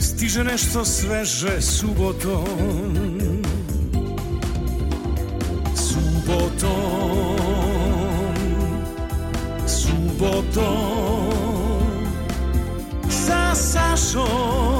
stiže nešto sveže subotom. Subotom. Subotom. Sa Sašom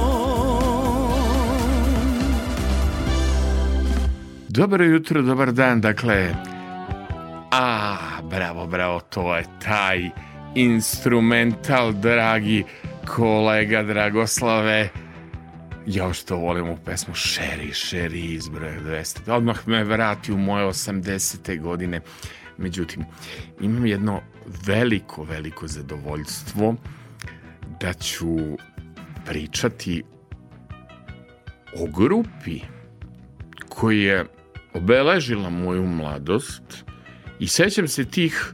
Dobro jutro, dobar dan, dakle, a, bravo, bravo, to je taj instrumental, dragi kolega Dragoslave, ja što volim u pesmu Sherry, Sherry iz broja 200. Odmah me vrati u moje 80. godine. Međutim, imam jedno veliko, veliko zadovoljstvo da ću pričati o grupi koji je obeležila moju mladost i sećam se tih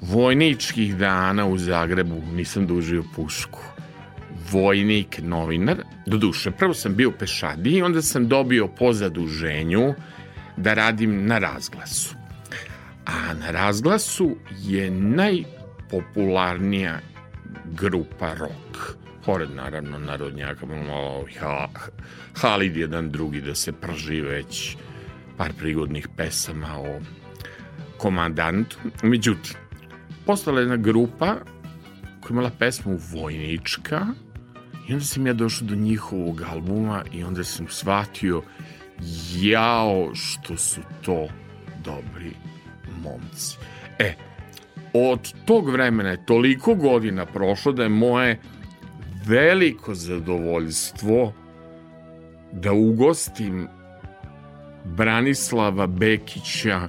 vojničkih dana u Zagrebu, nisam dužio pušku. Vojnik, novinar, do duše, prvo sam bio pešadi i onda sam dobio po zaduženju da radim na razglasu. A na razglasu je najpopularnija grupa rock. Pored naravno narodnjaka, malo Halid jedan drugi da se prži već par prigodnih pesama o komandantu. Međutim, postala jedna grupa koja imala pesmu Vojnička i onda sam ja došao do njihovog albuma i onda sam shvatio jao što su to dobri momci. E, od tog vremena je toliko godina prošlo da je moje veliko zadovoljstvo da ugostim Branislava Bekića,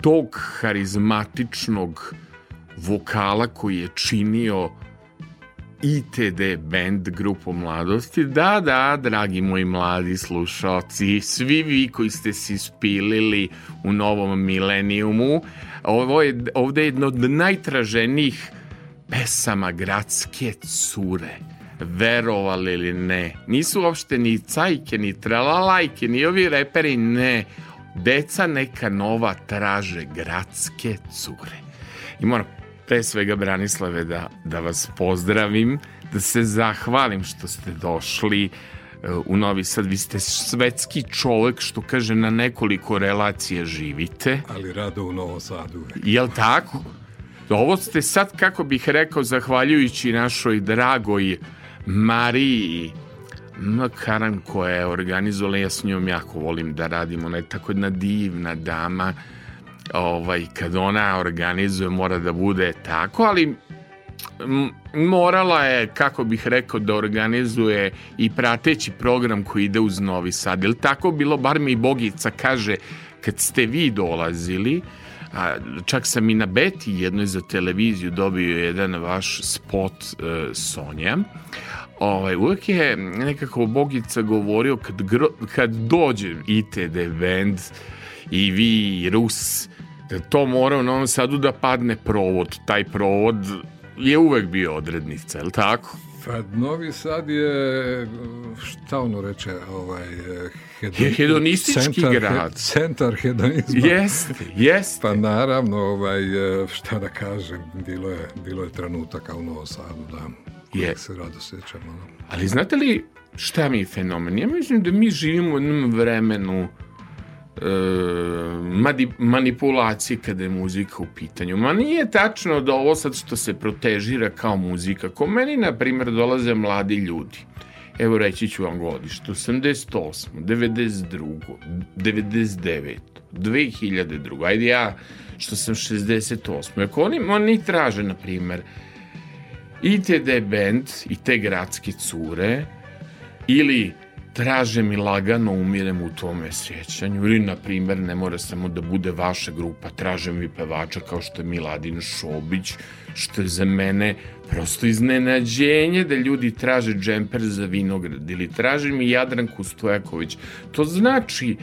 tog harizmatičnog vokala koji je činio ITD band grupu mladosti. Da, da, dragi moji mladi slušalci, svi vi koji ste se ispilili u novom milenijumu, ovo je, ovde je jedno od najtraženijih pesama gradske cure verovali ili ne. Nisu uopšte ni cajke, ni tralalajke, ni ovi reperi, ne. Deca neka nova traže gradske cure. I moram pre svega Branislave da, da vas pozdravim, da se zahvalim što ste došli uh, u Novi Sad. Vi ste svetski čovek, što kaže, na nekoliko relacija živite. Ali rado u Novom Sadu. Jel tako? Ovo ste sad, kako bih rekao, zahvaljujući našoj dragoj Mariji. Makaran koja je organizovala, ja s njom jako volim da radim, ona je tako jedna divna dama, ovaj, kad ona organizuje mora da bude tako, ali morala je, kako bih rekao, da organizuje i prateći program koji ide uz Novi Sad. Ili tako bilo, bar mi Bogica kaže, kad ste vi dolazili, a, čak sam i na Beti jednoj za televiziju dobio jedan vaš spot uh, Sonja, ovaj, uvek je nekako Bogica govorio kad, gro, kad dođe ITD band i vi i Rus, da to mora u Novom Sadu da padne provod. Taj provod je uvek bio odrednica, je li tako? Pa Novi Sad je, šta ono reče, ovaj, hedon, hedonistički centar, grad. He, centar hedonizma. Jeste, jeste. Pa naravno, ovaj, šta da kažem, bilo je, bilo je trenutaka u Novom Sadu, da, je. se rado sjećamo. Da. Ali znate li šta mi je fenomen? Ja mislim da mi živimo u jednom vremenu e, manipulacije kada je muzika u pitanju. Ma nije tačno da ovo sad što se protežira kao muzika. Ko meni, na primjer, dolaze mladi ljudi. Evo reći ću vam godište. 88, 92, 99, 2002. Ajde ja što sam 68. Ako oni, oni traže, na primjer, ITD band i te gradske cure ili traže mi lagano umirem u tome sjećanju ili na primjer ne mora samo da bude vaša grupa traže mi pevača kao što je Miladin Šobić što je za mene prosto iznenađenje da ljudi traže džemper za vinograd ili traže mi Jadranku Stojaković to znači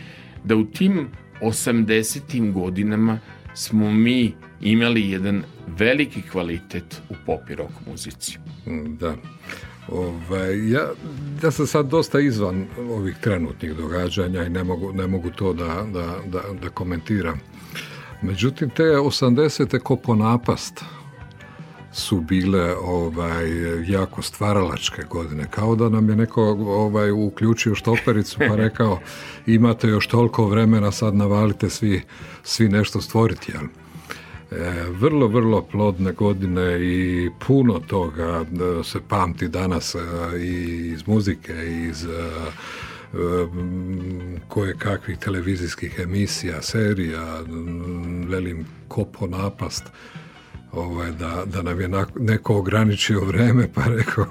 da u tim 80. godinama smo mi imali jedan veliki kvalitet u pop i rock muzici. Da. Ove, ja, ja sam sad dosta izvan ovih trenutnih događanja i ne mogu, ne mogu to da, da, da, da komentiram. Međutim, te 80. ko po napast su bile ovaj jako stvaralačke godine kao da nam je neko ovaj uključio štopericu pa rekao imate još toliko vremena sad navalite svi svi nešto stvoriti jel vrlo, vrlo plodne godine i puno toga e, se pamti danas e, i iz muzike, i iz koje kakvih televizijskih emisija, serija, velim kopo napast, ovaj, da, da nam je neko ograničio vreme pa rekao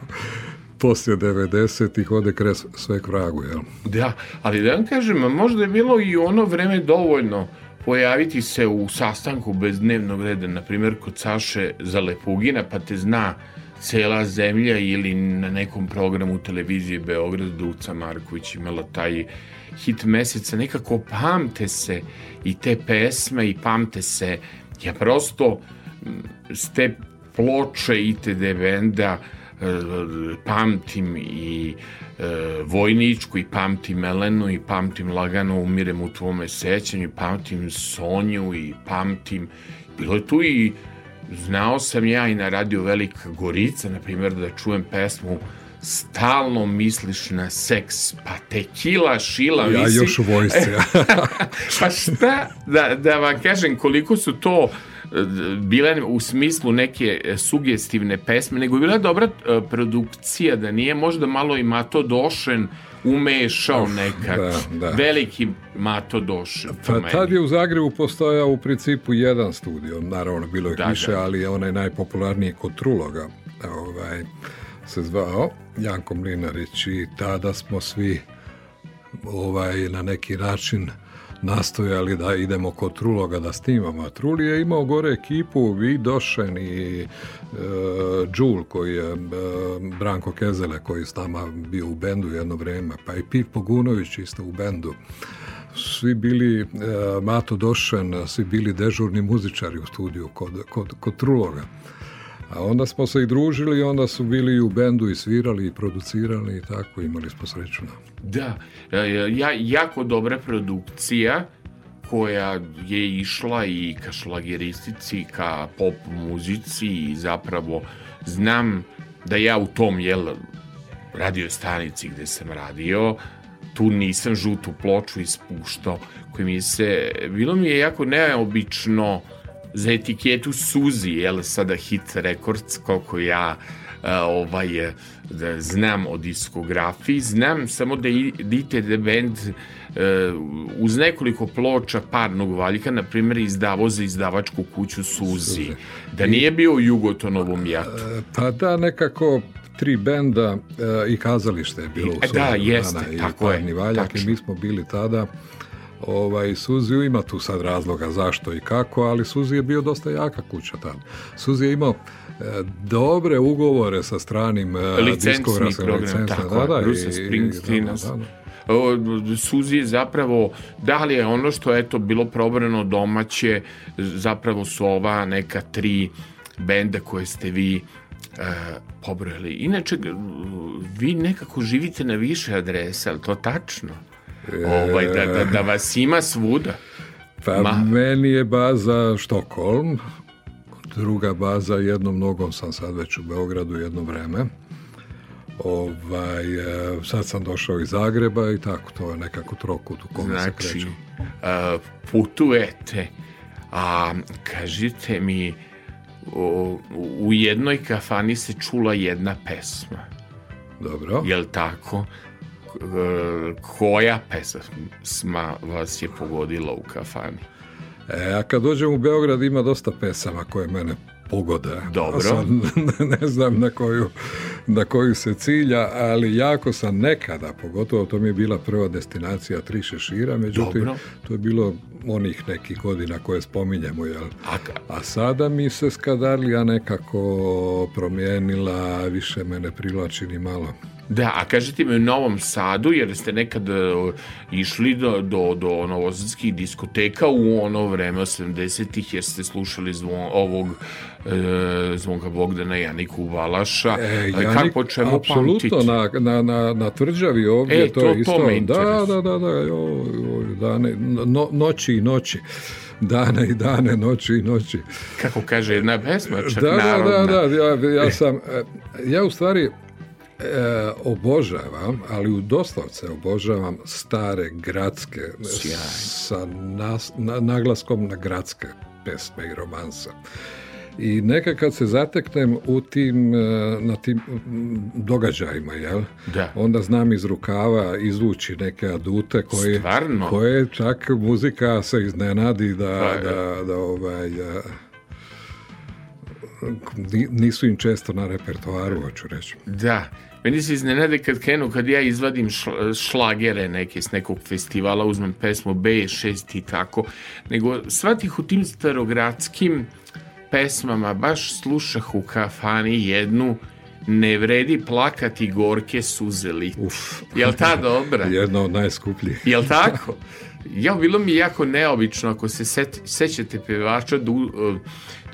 poslije 90-ih ode kres sve k vragu, jel? Da, ali da vam kažem, možda je bilo i ono vreme dovoljno pojaviti se u sastanku bez dnevnog reda, na primjer kod Saše Zalepugina, pa te zna cela zemlja ili na nekom programu televizije Beograd Duca Marković imala taj hit meseca, nekako pamte se i te pesme i pamte se, ja prosto s te ploče ITD benda e, pamtim i e, Vojničku i pamtim Melenu i pamtim Lagano umirem u tvome sećanju i pamtim Sonju i pamtim bilo je tu i znao sam ja i na radio Velika Gorica na primjer da čujem pesmu stalno misliš na seks, pa tekila šila ja visi. još u vojsci. pa šta, da, da vam kažem koliko su to bile u smislu neke sugestivne pesme, nego je bila dobra e, produkcija, da nije možda malo i Mato Došen umešao nekak. Da, da. Veliki Mato Došen. Pa tad je u Zagrebu postojao u principu jedan studio, naravno bilo je da, više, da. ali je onaj najpopularniji kod Truloga. Ovaj, se zvao Janko Mlinarić i tada smo svi ovaj na neki način nastojali da idemo kod Truloga da snimamo. Truli je imao gore ekipu Vidošen i e, Džul koji je e, Branko Kezele koji s nama bio u bendu jedno vreme, pa i Pip Pogunović isto u bendu svi bili e, Mato Došen, svi bili dežurni muzičari u studiju kod, kod, kod Truloga. A onda smo se i družili onda su bili u bendu i svirali i producirali i tako, imali smo sreću na. Da, ja, jako dobra produkcija koja je išla i ka šlageristici, ka pop muzici i zapravo znam da ja u tom jel, radio stanici gde sam radio, tu nisam žutu ploču ispuštao, koji mi se, bilo mi je jako neobično za etiketu Suzi, jel sada Hit Records, koliko ja uh, ovaj, da znam o diskografiji, znam samo da idite da band uh, uz nekoliko ploča parnog valjka, na primjer, izdavo za izdavačku kuću Suzi. Suzi. Da nije bio u Jugotonovom jatu. E, pa da, nekako tri benda uh, i kazalište je bilo u Suzi. Da, jeste, tako je. Valjak, tačno. I mi smo bili tada Ovaj, Suzi ima tu sad razloga zašto i kako, ali Suzi je bio dosta jaka kuća tamo. Suzi je imao e, dobre ugovore sa stranim e, diskografskim licencama. Tako da, da, Bruce Springsteen. Da, da, da. Suzi je zapravo, da li je ono što je to bilo probrano domaće, zapravo su ova neka tri benda koje ste vi e, pobrojali. Inače, vi nekako živite na više adresa, ali to tačno? Ovaj, da, da, da vas ima svuda? Pa Ma. meni je baza Štokholm, druga baza, jednom nogom sam sad već u Beogradu jedno vreme. Ovaj, e, sad sam došao iz Zagreba i tako, to je nekako trokut u kome znači, se krećem. Uh, putujete, a kažite mi, u, u jednoj kafani se čula jedna pesma. Dobro. Jel tako? Koja pesma vas je pogodila u kafani? E, a kad dođem u Beograd ima dosta pesama koje mene pogode. Dobro. Sad, ne znam na koju, na koju se cilja, ali jako sam nekada, pogotovo to mi je bila prva destinacija Tri šešira, međutim, Dobro. to je bilo onih nekih godina koje spominjemo, jel? A, a sada mi se Skadarlija nekako promijenila, više mene privlači ni malo. Da, a kažete mi u Novom Sadu, jer ste nekad uh, išli do, do, do novosadskih diskoteka u ono vreme 80-ih, jer ste slušali zvon, ovog uh, Zvonka Bogdana Janiku Valaša. E, Janik, Kako, čemu apsolutno, na, na, na, na tvrđavi ovdje, e, to, to je isto. To da, da, da, da, jo, jo, dane, no, noći i noći dane i dane, noći i noći. Kako kaže jedna pesma, čak da, narodna. Da, da, da, ja, ja sam, ja u stvari, e, obožavam, ali u doslovce obožavam stare gradske Sjaj. sa nas, na, naglaskom na gradske pesme i romansa. I neka kad se zateknem u tim, e, na tim događajima, jel? Da. onda znam iz rukava izvući neke adute koje, Stvarno? koje čak muzika se iznenadi da, pa, da, da ovaj, e, nisu im često na repertoaru, hoću reći. Da, Meni se iznenade kad krenu, kad ja izvadim šlagere neke s nekog festivala, uzmem pesmu B6 i tako, nego svatih u tim starogradskim pesmama baš slušah u kafani jednu ne vredi plakati gorke suze lit. Uf. Jel ta dobra? Jedna od najskupljih. Jel tako? Ja, bilo mi jako neobično ako se set, sećate pevača du, uh,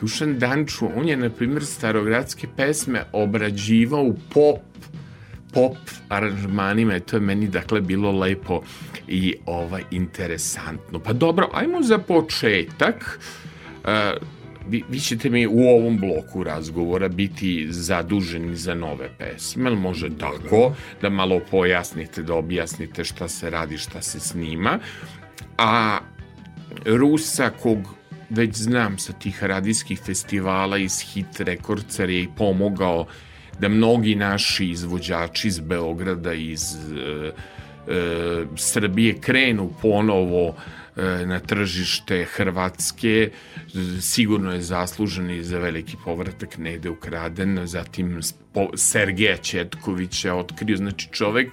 Dušan Danču, on je na primjer starogradske pesme obrađivao u pop pop aranžmanima, to je meni dakle bilo lepo i ovaj interesantno. Pa dobro, ajmo za početak. Uh, vi, vi ćete mi u ovom bloku razgovora biti zaduženi za nove pesme, ali može tako, da malo pojasnite, da objasnite šta se radi, šta se snima. A Rusa, kog već znam sa tih radijskih festivala iz Hit Records, je i pomogao da mnogi naši izvođači iz Beograda, iz e, e, Srbije krenu ponovo e, na tržište Hrvatske, sigurno je zaslužen i za veliki povratak Nede ukraden, zatim Sergeja Četkovića otkrio, znači čovek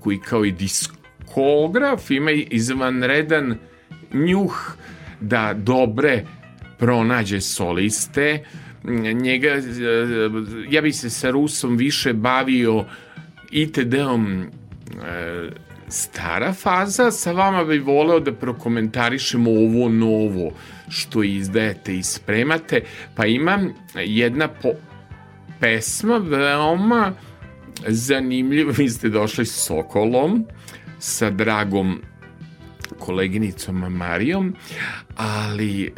koji kao i diskograf ima izvanredan njuh da dobre pronađe soliste, njega, ja bi se sa Rusom više bavio ITD-om e, stara faza, sa vama bi voleo da prokomentarišemo ovo novo što izdajete i spremate, pa imam jedna po pesma veoma zanimljiva, vi ste došli s Sokolom, sa dragom koleginicom Marijom, ali e,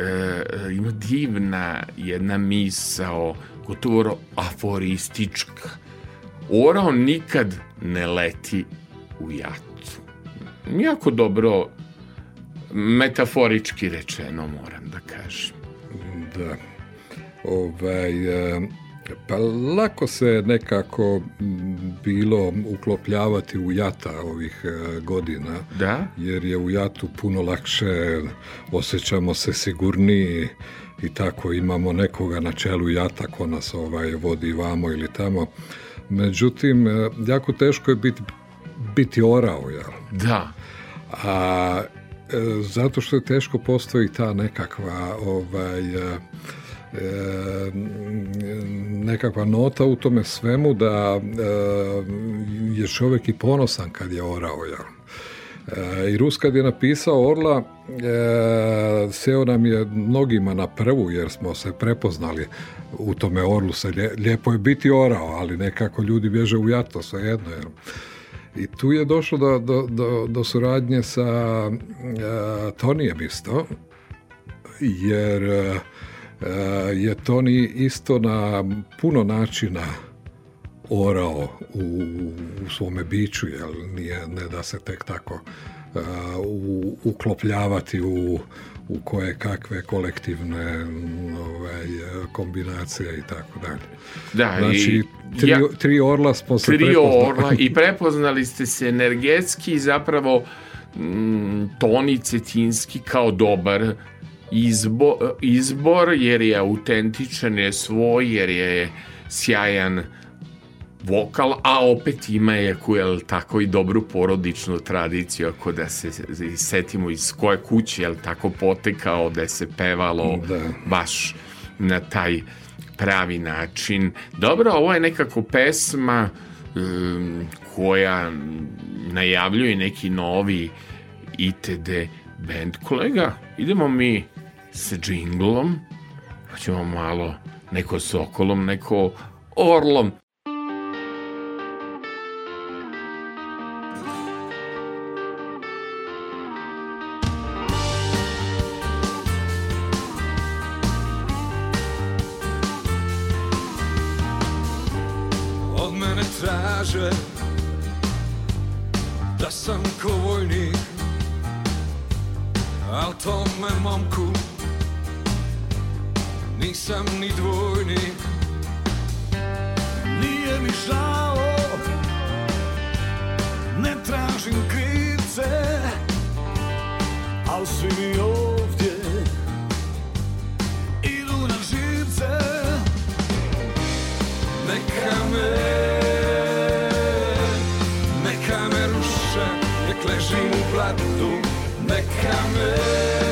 ima divna jedna misao, gotovo aforistička. Orao nikad ne leti u jatu. Jako dobro metaforički rečeno, moram da kažem. Da. Ovaj, e, pa lako se nekako bilo uklopljavati u jata ovih e, godina. Da? Jer je u jatu puno lakše, osjećamo se sigurniji i tako imamo nekoga na čelu jata ko nas ovaj, vodi vamo ili tamo. Međutim, e, jako teško je biti, biti orao, jel? Da. A e, zato što je teško postoji ta nekakva ovaj, e, nekakva nota u tome svemu da e, je čovjek i ponosan kad je orao. Ja. I Rus kad je napisao Orla, e, seo nam je mnogima na prvu jer smo se prepoznali u tome Orlu. Se lijepo je biti orao, ali nekako ljudi bježe u jato, svejedno. Jer... I tu je došlo do, do, do, do suradnje sa e, Tonijem isto, jer e, je Toni isto na puno načina orao u, u svome biću, jer nije, ne da se tek tako u, uklopljavati u, u koje kakve kolektivne ovaj, kombinacije i tako dalje. Da, znači, i, tri, ja, tri orla smo se tri prepoznali. orla i prepoznali ste se energetski zapravo m, Toni Cetinski kao dobar izbor, izbor jer je autentičan, je svoj, jer je sjajan vokal, a opet ima je jel, tako i dobru porodičnu tradiciju, ako da se setimo iz koje kuće, jel tako potekao da se pevalo da. baš na taj pravi način. Dobro, ovo je nekako pesma um, koja najavljuje neki novi ITD band. Kolega, idemo mi sa džinglom, pa ćemo malo neko sokolom, neko orlom. Da sam ko vojnik Al tome momku Nisam ni dvojnik Nije mi žao. Ne tražim krivce Al svi mi ovdje Idu na živce. Neka me ležim u blatu, neka me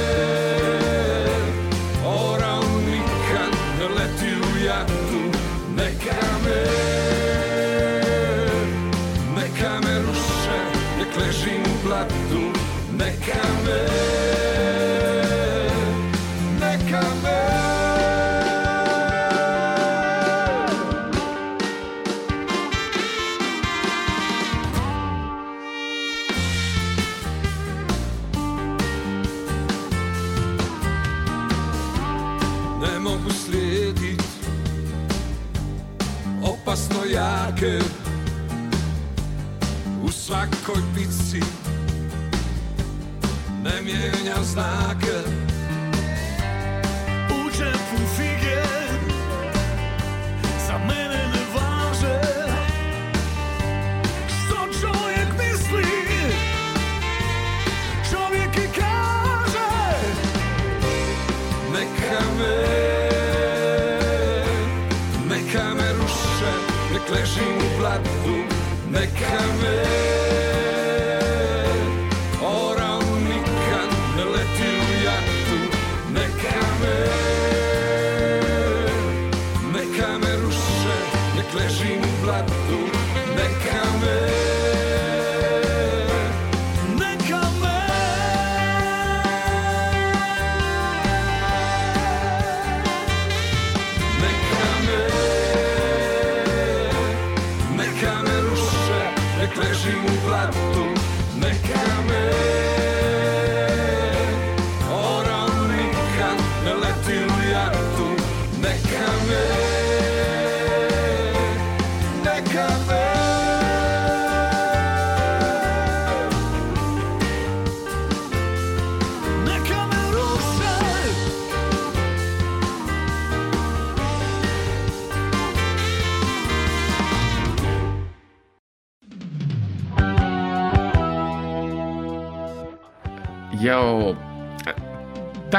mijenjam znake U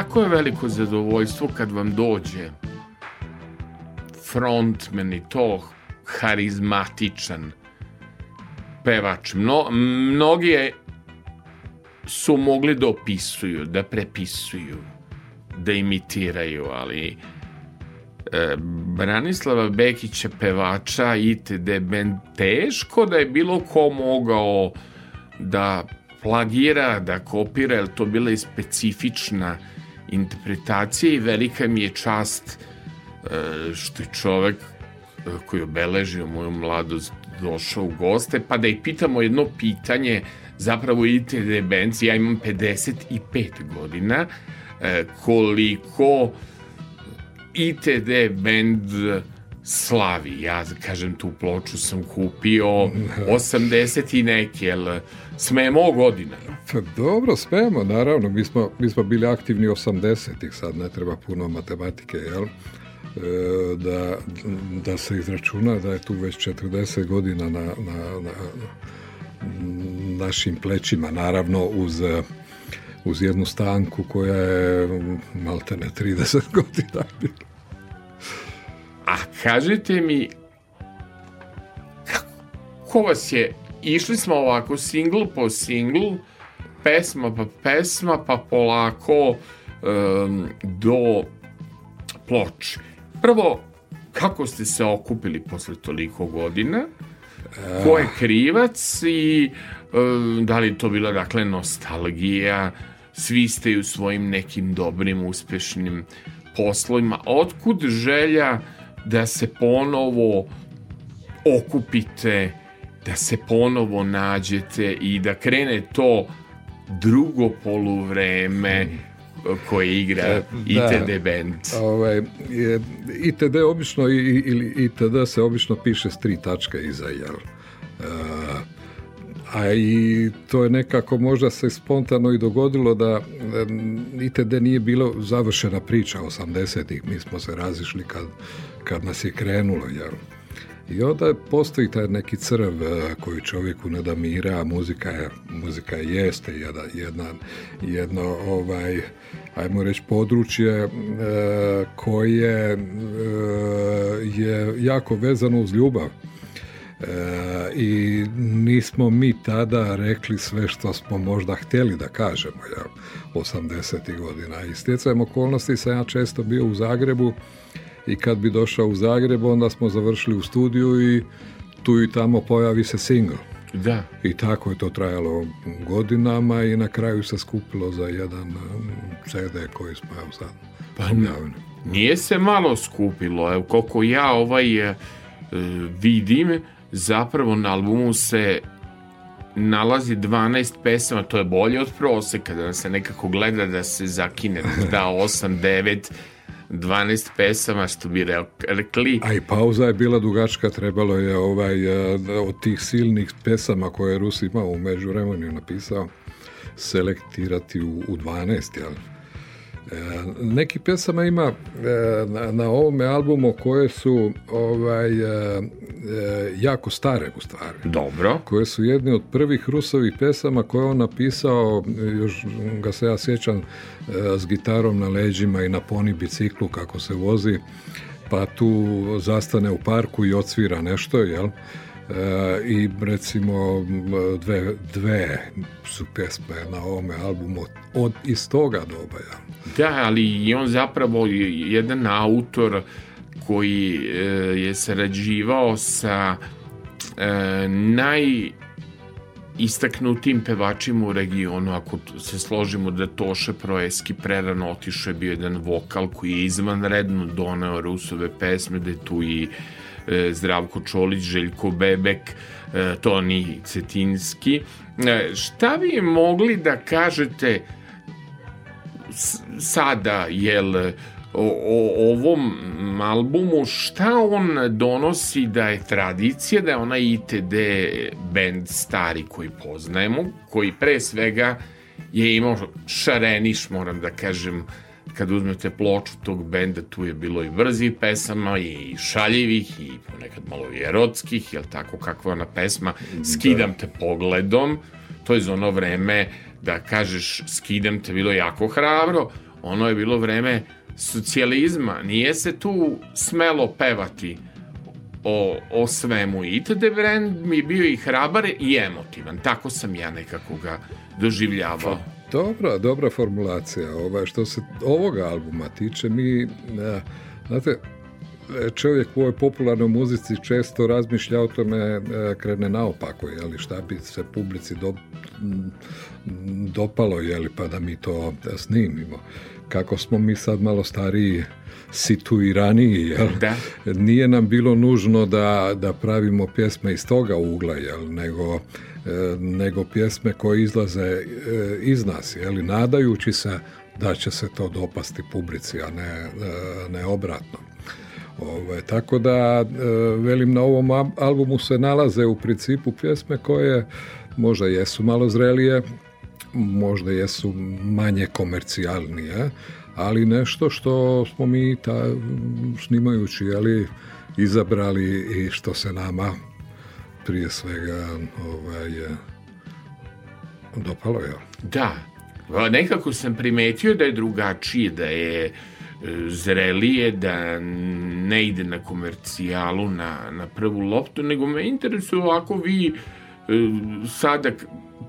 tako je veliko zadovoljstvo kad vam dođe frontman i to harizmatičan pevač. Mno, mnogi su mogli da opisuju, da prepisuju, da imitiraju, ali e, Branislava Bekića pevača ITD band teško da je bilo ko mogao da plagira, da kopira, jer to bila i specifična interpretacija i velika mi je čast e, što je čovek e, koji obeležio moju mladost došao u goste, pa da ih pitamo jedno pitanje, zapravo ITD Benz, ja imam 55 godina, e, koliko ITD band slavi. Ja, kažem, tu ploču sam kupio 80 i neki, jel smemo godina? Pa dobro, smemo, naravno. Mi smo, mi smo bili aktivni 80-ih, sad ne treba puno matematike, jel? E, da, da se izračuna da je tu već 40 godina na, na, na našim plećima, naravno uz uz jednu stanku koja je maltene 30 godina bila. A kažite mi, ko vas je, išli smo ovako single po single, pesma pa pesma, pa polako um, do ploče. Prvo, kako ste se okupili posle toliko godina? Ko je krivac i um, da li to bila dakle nostalgija? Svi ste u svojim nekim dobrim, uspešnim poslovima. Otkud želja da se ponovo okupite, da se ponovo nađete i da krene to drugo poluvreme koje igra e, da, ITD band. Ovaj, ITD obično ili ITD se obično piše s tri tačke iza, jel? Uh, a i to je nekako možda se spontano i dogodilo da ITD nije bilo završena priča 80-ih, mi smo se razišli kad, kad nas je krenulo, jel? I onda postoji taj neki crv e, koji čovjeku ne da mira, a muzika je, muzika jeste jedna, jedna, jedno, ovaj, ajmo reći, područje e, koje e, je jako vezano uz ljubav. E, i nismo mi tada rekli sve što smo možda htjeli da kažemo ja, 80. godina i stjecajem okolnosti sam ja često bio u Zagrebu i kad bi došao u Zagreb onda smo završili u studiju i tu i tamo pojavi se single da. I tako je to trajalo godinama i na kraju se skupilo za jedan um, CD koji smo evo sad pa, Nije se malo skupilo, evo koliko ja ovaj e, vidim, zapravo na albumu se nalazi 12 pesama, to je bolje od proseka, da se nekako gleda da se zakine da 8, 9, 12 pesama, što bi rekli. A i pauza je bila dugačka, trebalo je ovaj, eh, od tih silnih pesama koje je Rus imao u međuvremenu napisao, selektirati u, u 12, jel? Neki pesama ima e, na, na ovome albumu koje su ovaj e, e, jako stare u stvari. Dobro. Koje su jedni od prvih Rusovih pesama koje on napisao, još ga se ja sjećam s gitarom na leđima i na poni biciklu kako se vozi, pa tu zastane u parku i odsvira nešto, jel? I recimo dve, dve su pesme na ovome albumu od iz toga doba. Da, ali on zapravo jedan autor koji e, je sarađivao sa e, naj istaknutim pevačima u regionu, ako se složimo da Toše Proeski prerano otišao je bio jedan vokal koji je izvanredno doneo Rusove pesme, da je tu i E, Zdravko Čolić, Željko Bebek, e, Toni Cetinski. E, šta bi mogli da kažete sada, jel, o, o ovom albumu, šta on donosi da je tradicija, da je ona ITD band stari koji poznajemo, koji pre svega je imao šareniš, moram da kažem, kad uzmete ploču tog benda, tu je bilo i brzih pesama, i šaljivih, i ponekad malo i erotskih, jel tako, kakva ona pesma, skidam te pogledom, to je za ono vreme da kažeš skidam te bilo jako hrabro, ono je bilo vreme socijalizma, nije se tu smelo pevati o, o svemu. I TD Brand mi je bio i hrabar i emotivan, tako sam ja nekako ga doživljavao. Dobra, dobra formulacija. Ovaj, što se ovoga albuma tiče, mi, znate, čovjek u ovoj popularnoj muzici često razmišlja o tome e, krene naopako, jeli, šta bi se publici do, dopalo, jeli, pa da mi to snimimo. Kako smo mi sad malo stariji, situiraniji, jel? Da. Nije nam bilo nužno da, da pravimo pjesme iz toga ugla, jel? Nego, e, nego pjesme koje izlaze iz nas, jeli, nadajući se da će se to dopasti publici, a ne, ne obratno. Ove, tako da, e, velim, na ovom albumu se nalaze u principu pjesme koje možda jesu malo zrelije, možda jesu manje komercijalnije, ali nešto što smo mi ta, snimajući jeli, izabrali i što se nama prije svega ovaj, dopalo. je. Da, nekako sam primetio da je drugačije, da je zrelije, da ne ide na komercijalu, na, na prvu loptu, nego me interesuje ovako vi e, sada,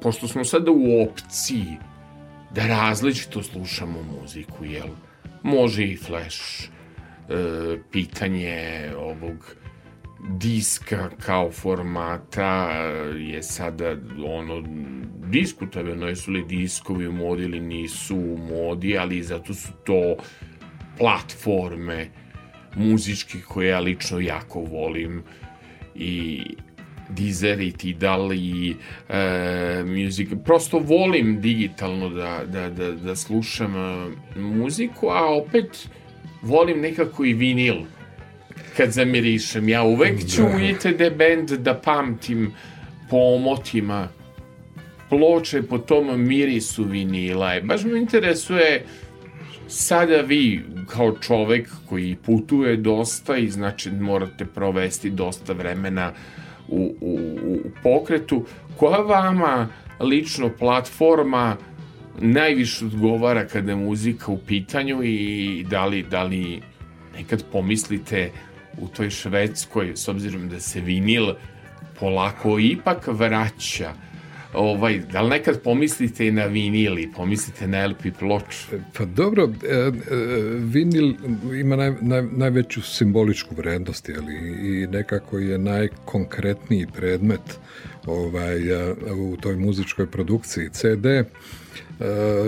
pošto smo sada u opciji da različito slušamo muziku, jel? Može i flash, e, pitanje ovog diska kao formata je sada ono diskutabilno jesu li diskovi u modi ili nisu u modi, ali zato su to platforme muzičke koje ja lično jako volim i Deezer i Tidal i e, music. Prosto volim digitalno da, da, da, da slušam e, muziku, a opet volim nekako i vinil kad zamirišem. Ja uvek ću u ITD band da pamtim po omotima ploče po tom mirisu vinila. Baš me interesuje sada vi kao čovek koji putuje dosta i znači morate provesti dosta vremena u, u, u pokretu, koja vama lično platforma najviše odgovara kada je muzika u pitanju i da li, da li nekad pomislite u toj Švedskoj, s obzirom da se vinil polako ipak vraća ovaj, da li nekad pomislite i na vinil i pomislite na LP ploču? Pa dobro, e, e, vinil ima naj, naj, najveću simboličku vrednost ali, i nekako je najkonkretniji predmet ovaj, e, u toj muzičkoj produkciji. CD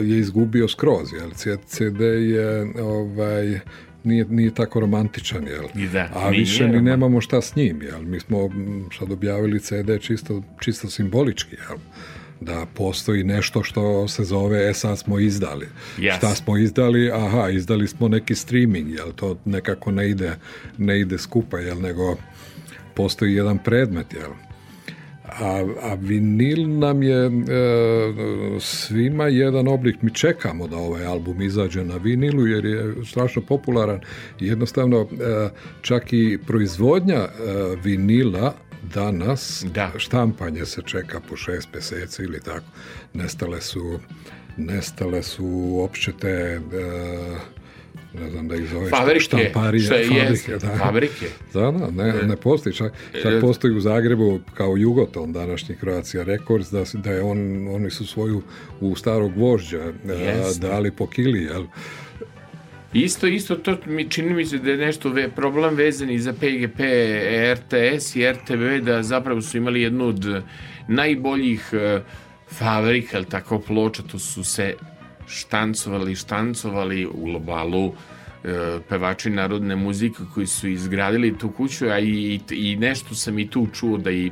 je izgubio skroz, jel? CD je ovaj, nije, nije tako romantičan, jel? Da, A više ni nemamo šta s njim, jel? Mi smo sad objavili CD čisto, čisto simbolički, jel? da postoji nešto što se zove e sad smo izdali. Yes. Šta smo izdali? Aha, izdali smo neki streaming, jel to nekako ne ide, ne ide skupa, jel nego postoji jedan predmet, jel? A, a vinil nam je e, svima jedan oblik. Mi čekamo da ovaj album izađe na vinilu jer je strašno popularan. Jednostavno, e, čak i proizvodnja e, vinila danas, da. štampanje se čeka po šest mjeseci ili tako. Nestale su nestale su uopće te e, ne znam da ih zove fabrike, što je fabrike, da. fabrike. Da, da, ne, ne postoji, čak, čak e, postoji u Zagrebu kao Jugoton današnji Croatia Records, da, da je on, oni su svoju u starog vožđa yes. dali po kili, jel? Isto, isto, to mi čini mi se da je nešto ve, problem vezan i za PGP, RTS i RTV, da zapravo su imali jednu od najboljih fabrika, ali tako ploča, to su se štancovali, štancovali u globalu e, pevači narodne muzike koji su izgradili tu kuću, a i, i nešto sam i tu čuo da i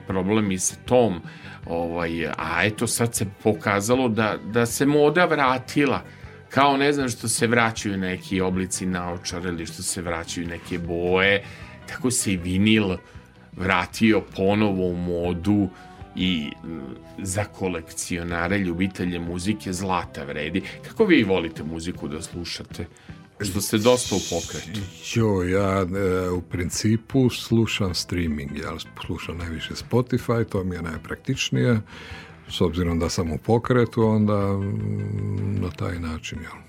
sa tom, ovaj, a eto sad se pokazalo da, da se moda vratila, kao ne znam što se vraćaju neki oblici naočara ili što se vraćaju neke boje, tako se i vinil vratio ponovo u modu, i za kolekcionare, ljubitelje muzike zlata vredi. Kako vi volite muziku da slušate? Što ste dosta u pokretu. Jo, ja e, u principu slušam streaming. Ja slušam najviše Spotify, to mi je najpraktičnije. S obzirom da sam u pokretu, onda mm, na taj način, jel?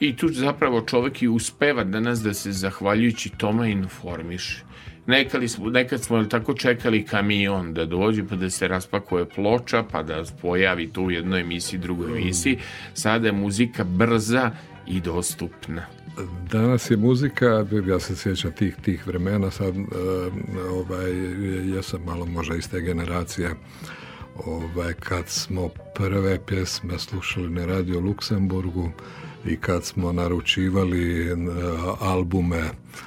I tu zapravo čovek i uspeva danas da se zahvaljujući tome informiše. Nekali smo, nekad smo tako čekali kamion da dođe pa da se raspakuje ploča pa da pojavi tu u jednoj emisiji, drugoj emisiji. Sada je muzika brza i dostupna. Danas je muzika, ja se sjećam tih, tih vremena, sad ovaj, jesam malo možda iz te generacije, ovaj, kad smo prve pjesme slušali na radio Luksemburgu i kad smo naručivali albume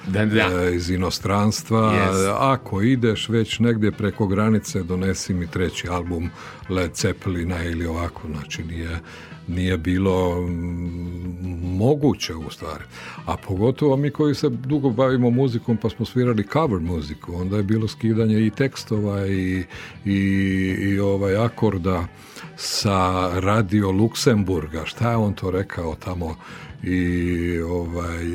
da, da. E, iz inostranstva. Yes. Ako ideš već negdje preko granice, donesi mi treći album Led Zeppelina ili ovako. Znači nije, nije bilo moguće u stvari. A pogotovo mi koji se dugo bavimo muzikom pa smo svirali cover muziku, onda je bilo skidanje i tekstova i, i, i ovaj akorda sa radio Luksemburga. Šta je on to rekao tamo i ovaj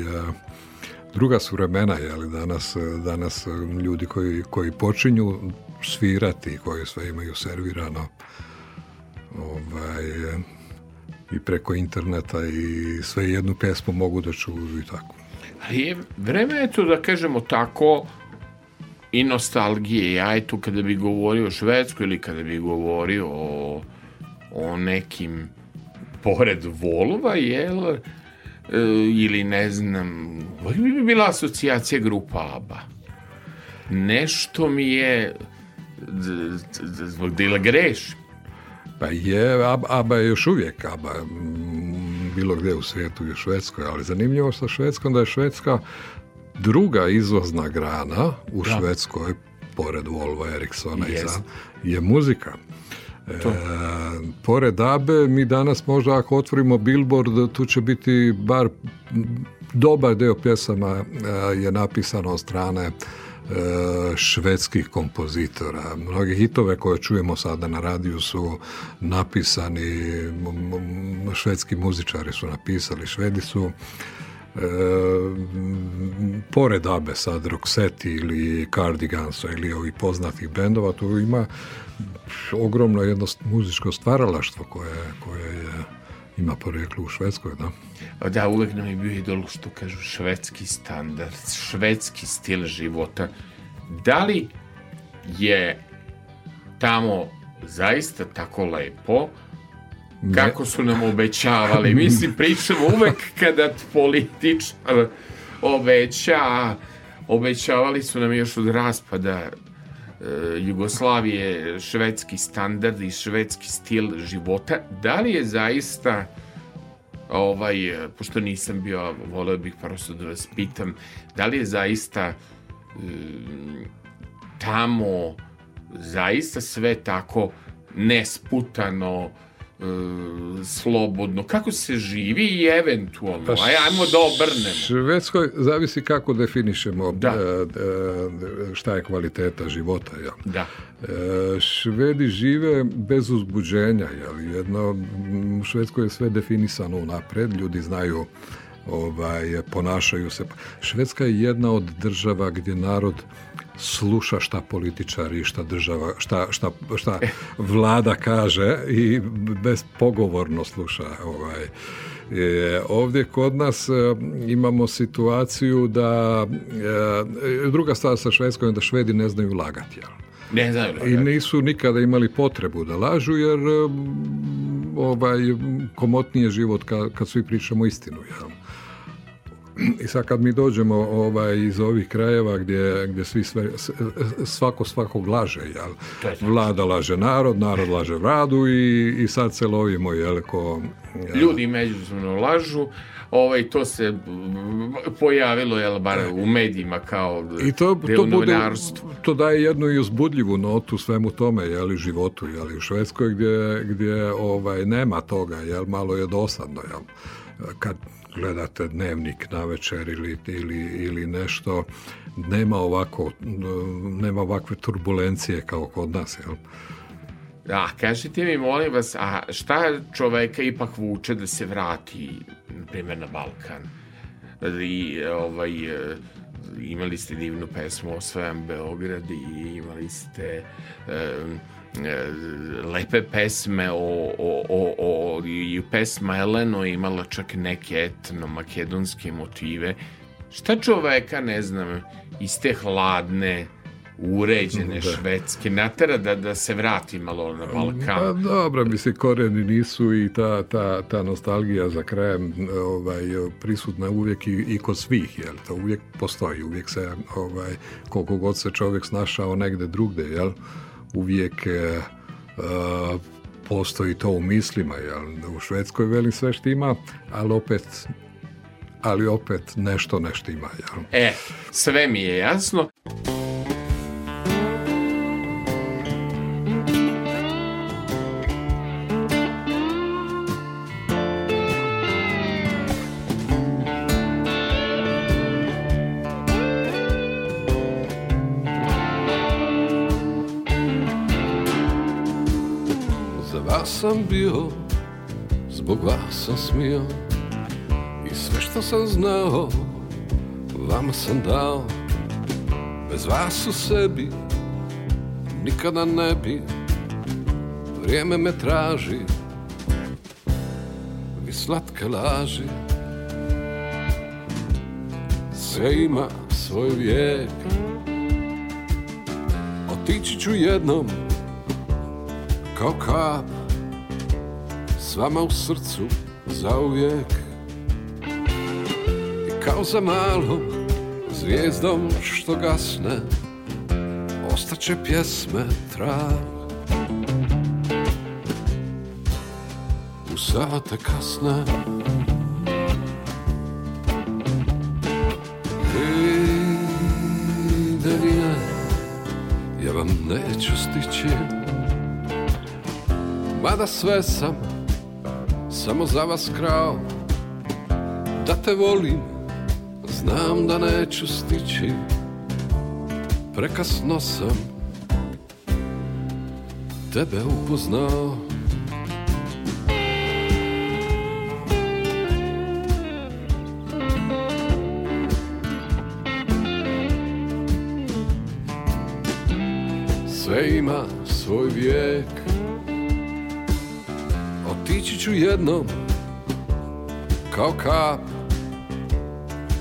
druga su vremena, jeli, danas, danas ljudi koji, koji počinju svirati, koji sve imaju servirano ovaj, i preko interneta i sve jednu pesmu mogu da čuju i tako. Ali je, vreme je to da kažemo tako i nostalgije. Ja je tu kada bi govorio o Švedskoj ili kada bi govorio o, o nekim pored Volova, jel, E, ili ne znam, bi bila asocijacija grupa ABBA. Nešto mi je zbog dela greš. Pa je, ABBA je još uvijek ABBA, bilo gdje u svijetu i u Švedskoj, ali zanimljivo sa Švedskom da je Švedska druga izvozna grana u da. Švedskoj, pored Volvo Ericssona i za, je muzika. To. E, pored Abe, mi danas možda ako otvorimo Billboard, tu će biti bar dobar deo pjesama e, je napisano od strane e, švedskih kompozitora. Mnogi hitove koje čujemo sada na radiju su napisani, švedski muzičari su napisali, švedi su e, pored Abe sad Roxette ili Cardigansa ili ovih poznatih bendova, tu ima ogromno jedno muzičko stvaralaštvo koje, koje je, ima poreklo u Švedskoj, da. Da, uvek nam je bio idol, što kažu, švedski standard, švedski stil života. Da li je tamo zaista tako lepo, kako su nam obećavali. Mislim, pričamo uvek kada političar obeća, obećavali su nam još od raspada Jugoslavije, švedski standard i švedski stil života, da li je zaista ovaj, pošto nisam bio, voleo bih prosto da vas pitam, da li je zaista um, tamo zaista sve tako nesputano, E, slobodno, kako se živi i eventualno, pa aj, ajmo da obrnemo. Švedskoj zavisi kako definišemo da. E, e, šta je kvaliteta života. Ja. Da. Švedi žive bez uzbuđenja, jel? Jedno, u Švedskoj je sve definisano unapred, ljudi znaju ovaj, ponašaju se. Švedska je jedna od država gdje narod sluša šta političari, šta država, šta, šta, šta vlada kaže i bezpogovorno sluša ovaj, E, ovdje kod nas e, imamo situaciju da e, druga stvar sa Švedskom je da Švedi ne znaju lagati. Jel? Ne znaju lagati. I nisu nikada imali potrebu da lažu jer e, ovaj, komotnije život kad, kad svi pričamo istinu. Jel? I sad kad mi dođemo ovaj, iz ovih krajeva gdje, gdje svi sve, svako svakog laže, jel? Vlada laže narod, narod laže vladu i, i sad se lovimo, jel, ko... Jel? Ljudi međusobno lažu, ovaj, to se pojavilo, jel, bar u medijima kao I to, to, bude, to daje jednu i uzbudljivu notu svemu tome, jel, životu, jel, u Švedskoj gdje, gdje ovaj, nema toga, jel, malo je dosadno, jel, kad gledate dnevnik na večer ili, ili, ili nešto, nema ovako, nema ovakve turbulencije kao kod nas, jel? Da, kažite mi, molim vas, a šta čoveka ipak vuče da se vrati, na primjer, na Balkan? I, ovaj, imali ste divnu pesmu Osvajam Beograd i imali ste um, lepe pesme o, o, o, o i pesma Eleno imala čak neke etno-makedonske motive. Šta čoveka, ne znam, iz te hladne uređene da. švedske, natera da, da se vrati malo na Balkan. Pa dobro, mislim, koreni nisu i ta, ta, ta nostalgija za krajem ovaj, prisutna uvijek i, i kod svih, jel? To uvijek postoji, uvijek se, ovaj, koliko god se čovjek snašao negde drugde, jel? Uvijek eh, postoji to u mislima, jel? U Švedskoj velim sve štima, ali opet ali opet nešto nešto ima. Jel? E, sve mi je jasno. Bio, zbog vas sam smio. I sve što sam znao, vama sam dao. Bez vas u sebi, nikada ne bi. Vrijeme me traži, vi slatke laži. Sve ima svoj vijek. Otići ću jednom kao kap vama u srcu zauvijek I kao za malom zvijezdom što gasne Ostaće pjesme trav U sate kasne ja vam neću stići. Mada sve sam samo za vas krao Da te volim, znam da neću stići Prekasno sam tebe upoznao. Sve ima svoj vijek ću jednom kao kap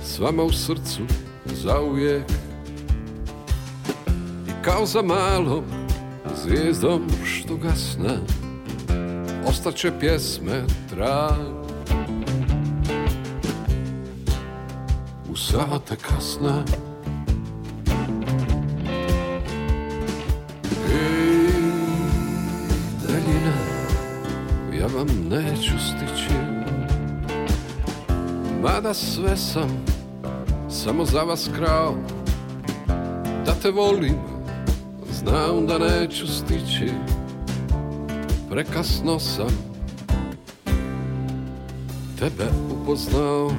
s vama u srcu zauvijek. I kao za malom zvijezdom što gasne ostaće pjesme trag. U sate kasne Sam samo za vas krao Da te volim, znam da neću stići Prekasno sam tebe upoznao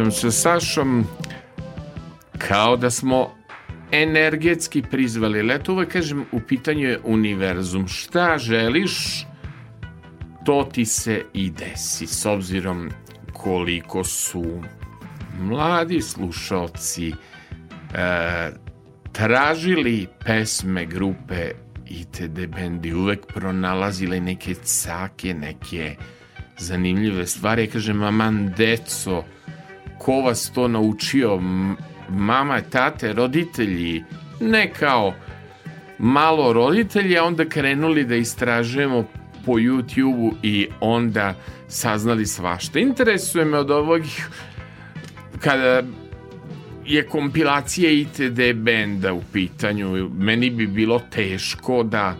subotom sa Sašom kao da smo energetski prizvali leto. Uvek kažem, u pitanju je univerzum. Šta želiš, to ti se i desi. S obzirom koliko su mladi slušalci e, tražili pesme grupe ITD bendi uvek pronalazile neke cake, neke zanimljive stvari. Ja kažem, maman, deco, ko vas to naučio? Mama, tate, roditelji, ne kao malo roditelji, a onda krenuli da istražujemo po YouTube-u i onda saznali svašta. Interesuje me od ovih kada je kompilacija ITD benda u pitanju, meni bi bilo teško da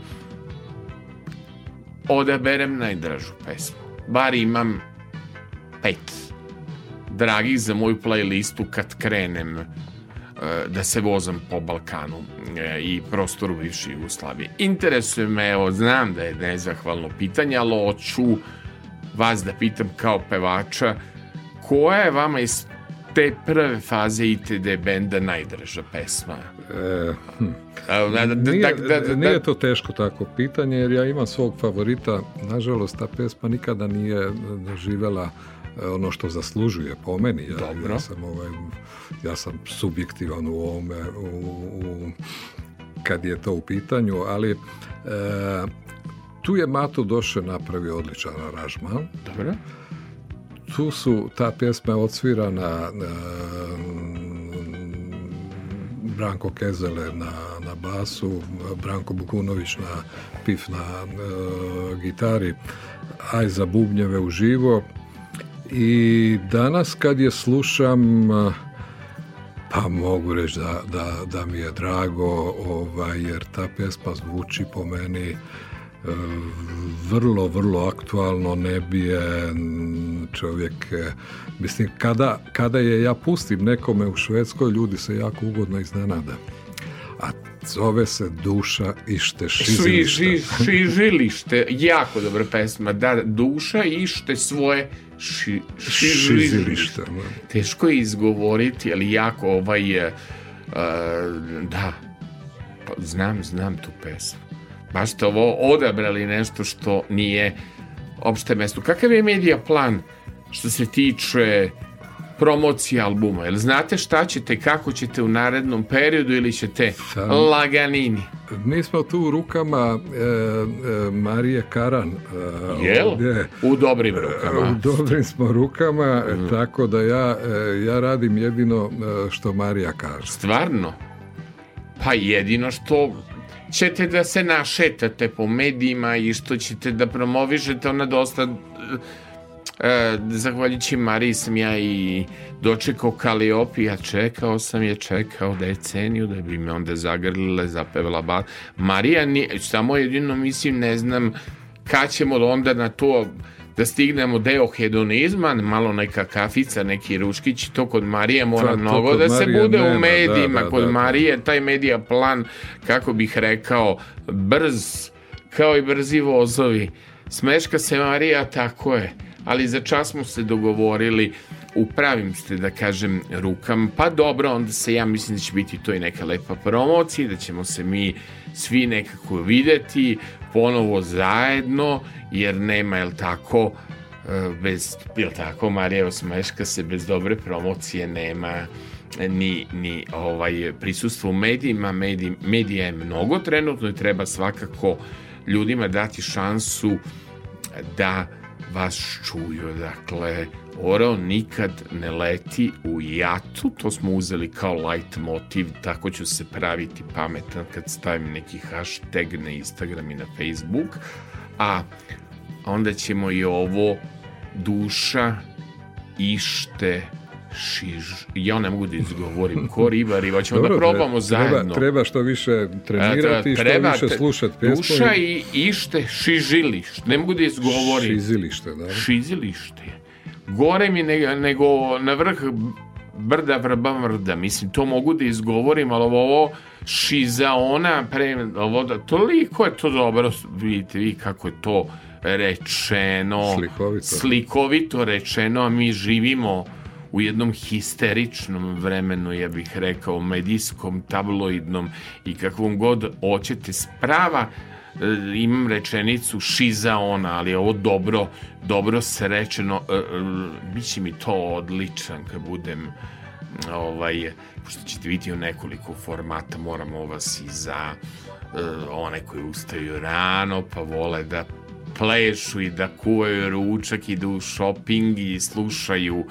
odaberem najdražu pesmu. Bar imam pet dragih za moju playlistu kad krenem e, da se vozam po Balkanu e, i prostoru bivše Jugoslavije. Interesuje me, evo, znam da je nezahvalno pitanje, ali hoću vas da pitam kao pevača koja je vama iz te prve faze ITD benda najdraža pesma? E, hm. da, da, da, nije, da, da, nije to teško tako pitanje, jer ja imam svog favorita. Nažalost, ta pesma nikada nije e, ono što zaslužuje po meni. Ja, Dobro. ja sam ovaj, ja sam subjektivan u ovome u, u, kad je to u pitanju, ali e, tu je Mato Doše napravio odličan aranžman. Dobro tu su, ta pjesma je odsvirana na, Branko Kezele na, na basu, Branko Bukunović na pif na uh, gitari, aj za bubnjeve uživo. I danas kad je slušam, pa mogu reći da, da, da mi je drago, ovaj, jer ta pjesma zvuči po meni vrlo, vrlo aktualno ne bije čovjek mislim kada, kada je ja pustim nekome u Švedskoj ljudi se jako ugodno iznenade. A zove se Duša ište šizilište. Šizilište jako dobra pesma. Da, Duša ište svoje ši, šizilište teško je izgovoriti ali jako ovaj uh, da. Znam, znam tu pesmu. Baš ste ovo odabrali nešto što nije opšte mesto. Kakav je medija plan što se tiče promocije albuma? Jel znate šta ćete, kako ćete u narednom periodu ili ćete Sam, laganini? Mi smo tu u rukama e, e, Marije Karan. E, Jel? Ovdje, u dobrim rukama. U dobrim smo rukama, mm. tako da ja, e, ja radim jedino e, što Marija kaže. Stvarno? Pa jedino što ćete da se našetate po medijima i što ćete da promovišete ona dosta e, zahvaljujući Mariji sam ja i dočekao Kaliopija čekao sam je čekao deceniju da bi me onda zagrlile zapevala ba Marija nije, samo jedino mislim ne znam kad ćemo onda na to da stignemo deo hedonizma, malo neka kafica, neki ruškić, to kod Marije mora to, mnogo to da se bude nema, u medijima, da, da, kod da, Marije taj medija plan, kako bih rekao, brz, kao i brzi vozovi. Smeška se Marija, tako je, ali za čas smo se dogovorili u pravim ste, da kažem, rukam, pa dobro, onda se ja mislim da će biti to i neka lepa promocija, da ćemo se mi svi nekako videti, ponovo zajedno, jer nema, jel tako, e, bez, jel tako, Marija Osmeška se bez dobre promocije nema ni, ni ovaj prisustvo u medijima, medij, medija je mnogo trenutno i treba svakako ljudima dati šansu da vas čuju. Dakle, Orao nikad ne leti u jatu, to smo uzeli kao light motiv, tako ću se praviti pametan kad stavim neki hashtag na Instagram i na Facebook, a onda ćemo i ovo duša ište šiž, ja ne mogu da izgovorim ko riba, riba, ćemo da Dobro, da probamo zajedno. Treba, treba što više trenirati, treba, što više slušati pjesmu. Duša i ište šižilište, ne mogu da izgovorim. Šizilište, da. Šizilište gore mi nego, nego na vrh brda vrba mrda. Mislim, to mogu da izgovorim, ali ovo šizaona, pre, ovo, da, toliko je to dobro, vidite vi kako je to rečeno, slikovito. slikovito rečeno, a mi živimo u jednom histeričnom vremenu, ja bih rekao, medijskom, tabloidnom i kakvom god hoćete sprava, E, imam rečenicu šiza ona, ali ovo dobro, dobro se rečeno, e, e, biće mi to odličan kad budem ovaj, pošto ćete vidjeti u nekoliko formata, moramo vas i za uh, one koji ustaju rano, pa vole da plešu i da kuvaju ručak i da u shopping i slušaju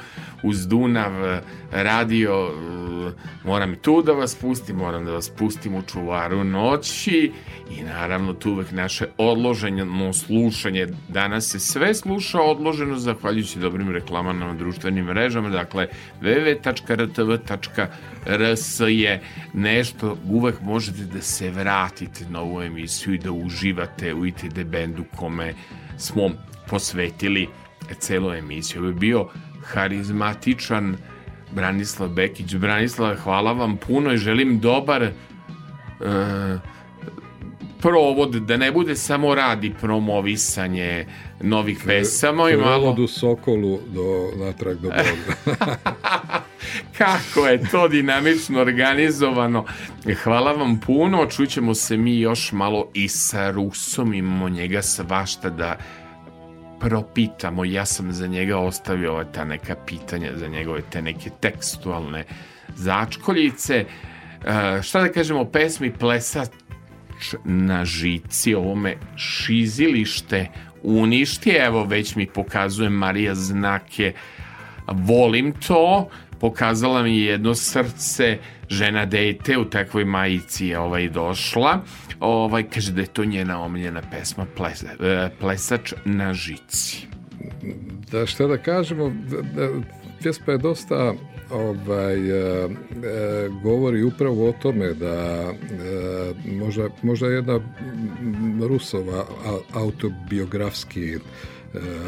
uz Dunav radio. Moram tu da vas pustim moram da vas pustim u čuvaru noći i naravno tu uvek naše odloženo slušanje. Danas se sve sluša odloženo zahvaljujući dobrim reklamama na društvenim mrežama dakle www.rtv.rs je nešto uvek možete da se vratite na ovu emisiju i da uživate u ITD bendu kome smo posvetili celu emisiju. Ovo je bio harizmatičan Branislav Bekić. Branislav, hvala vam puno i želim dobar e, provod, da ne bude samo radi promovisanje novih pesama i malo... u Sokolu do, natrag do Boga. Kako je to dinamično organizovano. Hvala vam puno, čućemo se mi još malo i sa Rusom, imamo njega svašta da propitamo. Ja sam za njega ostavio ova ta neka pitanja, za njegove te neke tekstualne začkoljice. Uh, šta da kažemo, pesmi Plesač na žici, ovome šizilište uništi, evo već mi pokazuje Marija znake, volim to, pokazala mi jedno srce, žena dete u takvoj majici je ovaj došla, ovaj, kaže da je to njena omiljena pesma Ples, e, Plesač na žici. Da šta da kažemo, pjesma je dosta ovaj, e, e, govori upravo o tome da e, možda, možda jedna Rusova autobiografski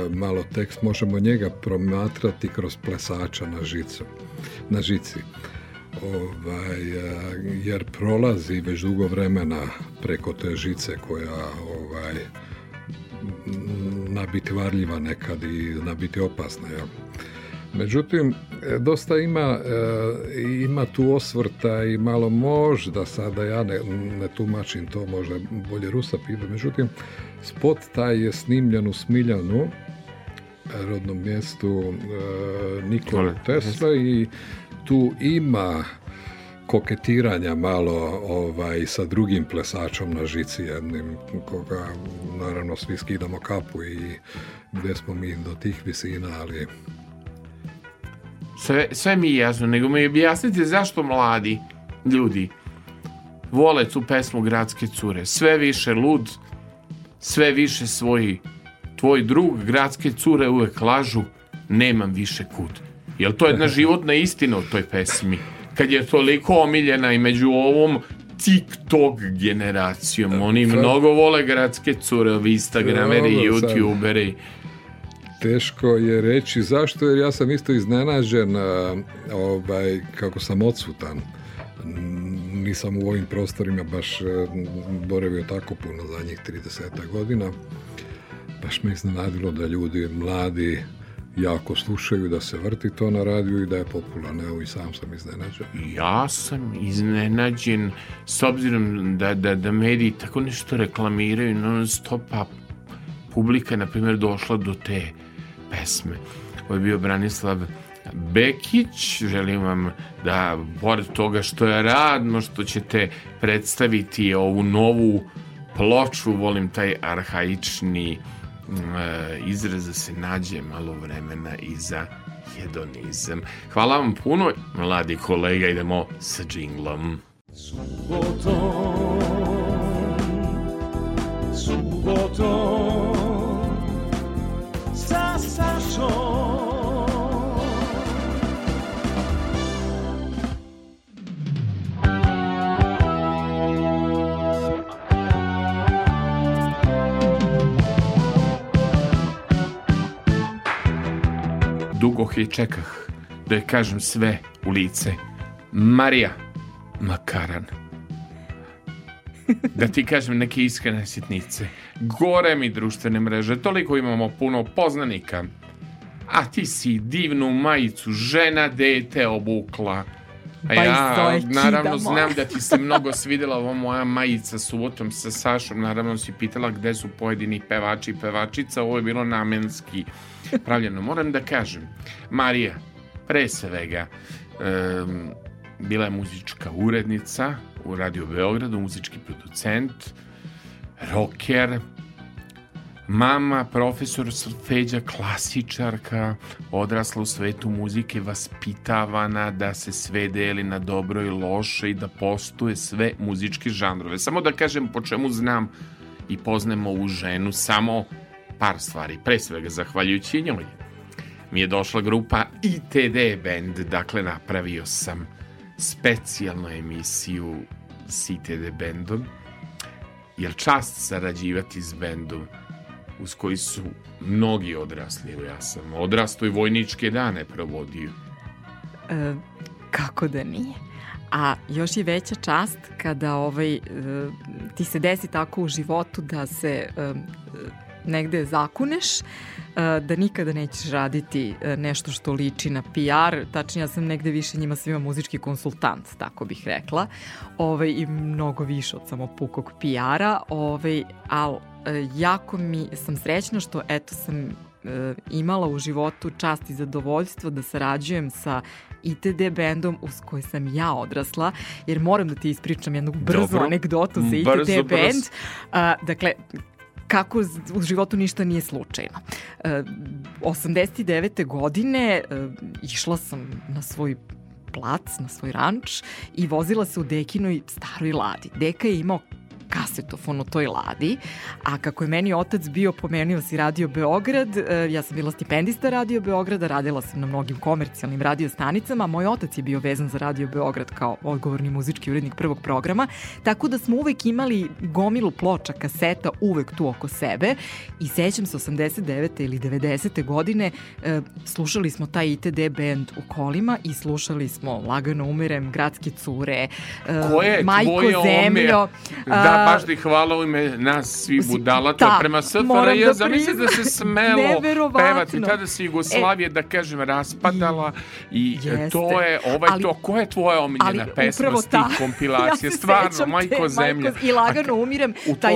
malo tekst, možemo njega promatrati kroz plesača na žicu, na žici ovaj, jer prolazi već dugo vremena preko te žice koja ovaj, nabiti varljiva nekad i nabiti opasna. Ja. Međutim, dosta ima, e, ima tu osvrta i malo možda sada ja ne, ne tumačim to, možda bolje Rusa pita. Međutim, spot taj je snimljen u Smiljanu, rodnom mjestu e, Nikola Tesla i tu ima koketiranja malo ovaj, sa drugim plesačom na žici jednim, koga naravno svi skidamo kapu i gdje smo mi do tih visina, ali... Sve, sve mi je jasno, nego mi objasnite zašto mladi ljudi vole tu pesmu Gradske cure. Sve više lud, sve više svoji tvoj drug Gradske cure uvek lažu, nemam više kud. Jel to jedna životna istina u toj pesmi? Kad je toliko omiljena i među ovom TikTok generacijom. Oni mnogo vole gradske cure, ovi Instagrameri, YouTuberi. Teško je reći zašto, jer ja sam isto iznenađen ovaj, kako sam odsutan. Nisam u ovim prostorima baš boravio tako puno zadnjih 30 godina. Baš me iznenadilo da ljudi mladi jako slušaju da se vrti to na radiju i da je popularno. Evo i sam sam iznenađen. Ja sam iznenađen s obzirom da, da, da mediji tako nešto reklamiraju non stopa publika na primjer došla do te pesme. Ovo je bio Branislav Bekić, želim vam da, pored toga što je radno, što ćete predstaviti ovu novu ploču, volim taj arhaični E, izraz da se nađe malo vremena i za hedonizam. Hvala vam puno, mladi kolega, idemo sa džinglom. Subotom, subotom, dugo je čekah da je kažem sve u lice. Marija Makaran. Da ti kažem neke iskrene sitnice. Gore mi društvene mreže, toliko imamo puno poznanika. A ti si divnu majicu, žena, dete obukla. A ja naravno znam da ti se mnogo svidjela ova moja majica subotom sa Sašom. Naravno si pitala gde su pojedini pevači i pevačica. Ovo je bilo namenski pravljeno. Moram da kažem, Marija, pre svega, bila je muzička urednica u Radio Beogradu, muzički producent, rocker, Mama, profesor Feđa, klasičarka, odrasla u svetu muzike, vaspitavana da se sve deli na dobro i loše i da postuje sve muzičke žanrove. Samo da kažem po čemu znam i poznemo ovu ženu, samo par stvari. Pre svega, zahvaljujući njoj, mi je došla grupa ITD Band, dakle napravio sam specijalnu emisiju s ITD Bandom, jer čast sarađivati s bendom uz koji su mnogi odrasli. Ja sam odrasto i vojničke dane provodio. E, kako da nije? A još je veća čast kada ovaj, e, ti se desi tako u životu da se e, negde zakuneš, e, da nikada nećeš raditi e, nešto što liči na PR, tačnije ja sam negde više njima svima muzički konsultant, tako bih rekla, ovaj, i mnogo više od samo pukog PR-a, ovaj, ali e, jako mi sam srećna što eto sam imala u životu čast i zadovoljstvo da sarađujem sa ITD bendom uz koji sam ja odrasla, jer moram da ti ispričam jednu brzu Dobro. anegdotu za ITD brzo, band. Brzo. Uh, dakle, kako u životu ništa nije slučajno. E, 89. godine e, išla sam na svoj plac, na svoj ranč i vozila se u Dekinoj staroj ladi. Deka je imao kasetofon u toj ladi, a kako je meni otac bio pomenuo si Radio Beograd, e, ja sam bila stipendista Radio Beograda, radila sam na mnogim komercijalnim radio stanicama, moj otac je bio vezan za Radio Beograd kao odgovorni muzički urednik prvog programa, tako da smo uvek imali gomilu ploča, kaseta uvek tu oko sebe i sećam se 89. ili 90. godine e, slušali smo taj ITD band u kolima i slušali smo Lagano umirem, Gradske cure, e, Majko Zemljo. Da, baš ti hvala u ime nas svi budala, to je prema SFRJ, da zamisli da se smelo pevati, tada se Jugoslavije, e, da kažem, raspadala i jeste. to je, ovaj ali, to, ko je tvoja omiljena pesma s tih kompilacija? ja Stvarno, majko zemlja. I lagano umirem, taj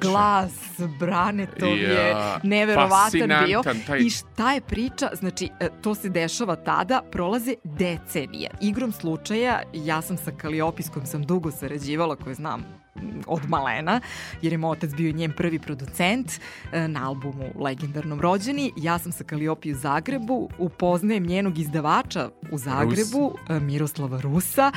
glas Branetov ja, je neverovatan bio. Taj... I šta je priča? Znači, e, to se dešava tada, prolaze decenije. Igrom slučaja, ja sam sa Kaliopiskom sam dugo sarađivala, koju znam od malena, jer je moj otac bio njen prvi producent e, na albumu Legendarnom rođeni. Ja sam sa Kaliopi u Zagrebu, upoznajem njenog izdavača u Zagrebu, Rus. E, Miroslava Rusa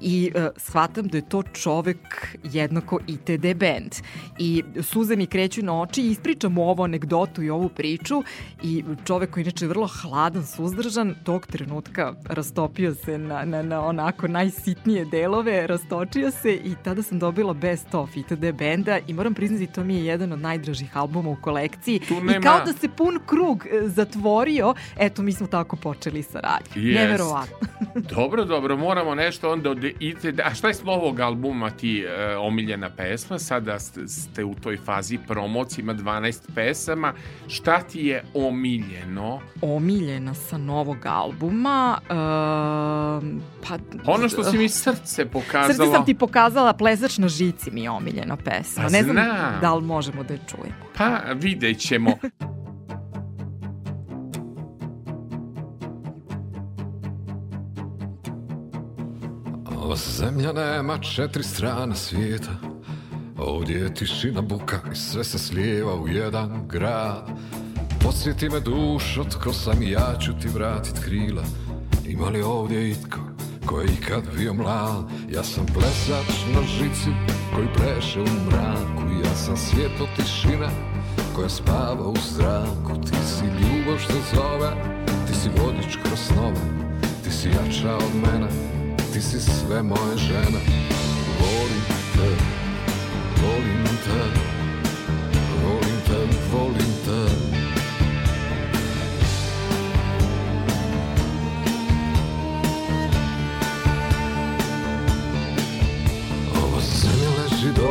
i uh, shvatam da je to čovek jednako ITD band. I suze mi kreću na oči i ispričam mu ovu anegdotu i ovu priču i čovek koji inače je vrlo hladan, suzdržan, tog trenutka rastopio se na, na, na onako najsitnije delove, rastočio se i tada sam dobila Best of ITD benda i moram priznati to mi je jedan od najdražih albuma u kolekciji nema... i kao da se pun krug e, zatvorio, eto mi smo tako počeli saradnju. Yes. Neverovatno. dobro, dobro, moramo nešto onda od ITD, a šta je s ovog albuma ti uh, omiljena pesma, sada ste u toj fazi promocije, ima 12 pesama, šta ti je omiljeno? Omiljena sa novog albuma, uh, pa... Ono što si mi srce pokazala. Srce sam ti pokazala, plezač na Reci mi je omiljena pesma. Pa ne znam, znam da li možemo da je čujemo. Pa vidjet ćemo. Ova zemlja nema četiri strane svijeta Ovdje je tišina buka i sve se slijeva u jedan grad Podsjeti me dušo, tko sam i ja ću ti vratit krila Ima li ovdje itko ko je ikad bio mlad Ja sam plesač na žici koji preše u mraku. Ja sam svjetlo tišina koja spava u zraku. Ti si ljubav što zove, ti si vodič kroz snove Ti si jača od mene, ti si sve moje žene. Volim te, volim te, volim te, volim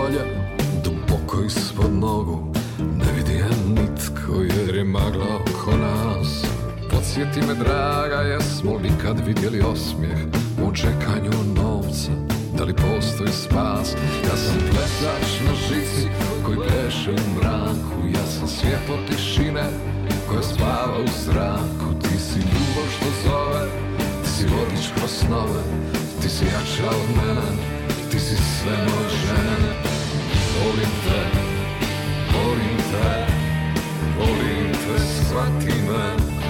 dolje Duboko ispod nogu Ne vidi je nitko jer je magla oko nas. Podsjeti me draga jesmo li kad vidjeli osmijeh U čekanju novca? Da li postoji spas? Ja sam plesač na žici koji pleše u mraku. Ja sam svjetlo tišine koja spava u zraku. Ti si ljubav što zove Ti si vodič kroz snove Ti si jača od mene Ti si sve moje žene Volim te Volim te Volim te, shvati me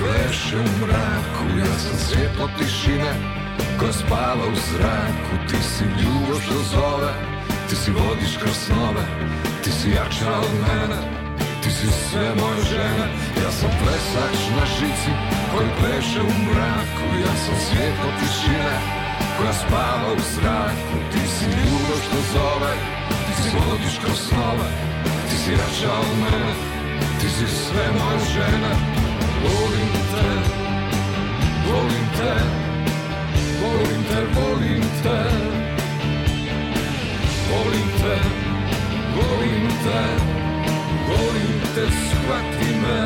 pleše u mraku Ja sam svjetlo tišine koja spava u zraku. Ti si ljubav što zove, ti si vodiš kroz snove Ti si jača od mene, ti si sve moje žene. Ja sam plesač na žici koji pleše u mraku. Ja sam svjetlo tišine koja spava u zraku. Ti si ljubav što zove, ti si vodiš kroz snove Ti si jača od mene, ti si sve moje žene volim te, volim te, volim te, volim te, volim te, volim te, volim te, shvati me.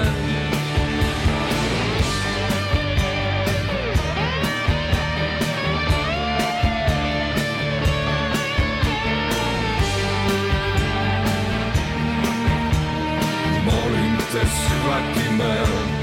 te shvati me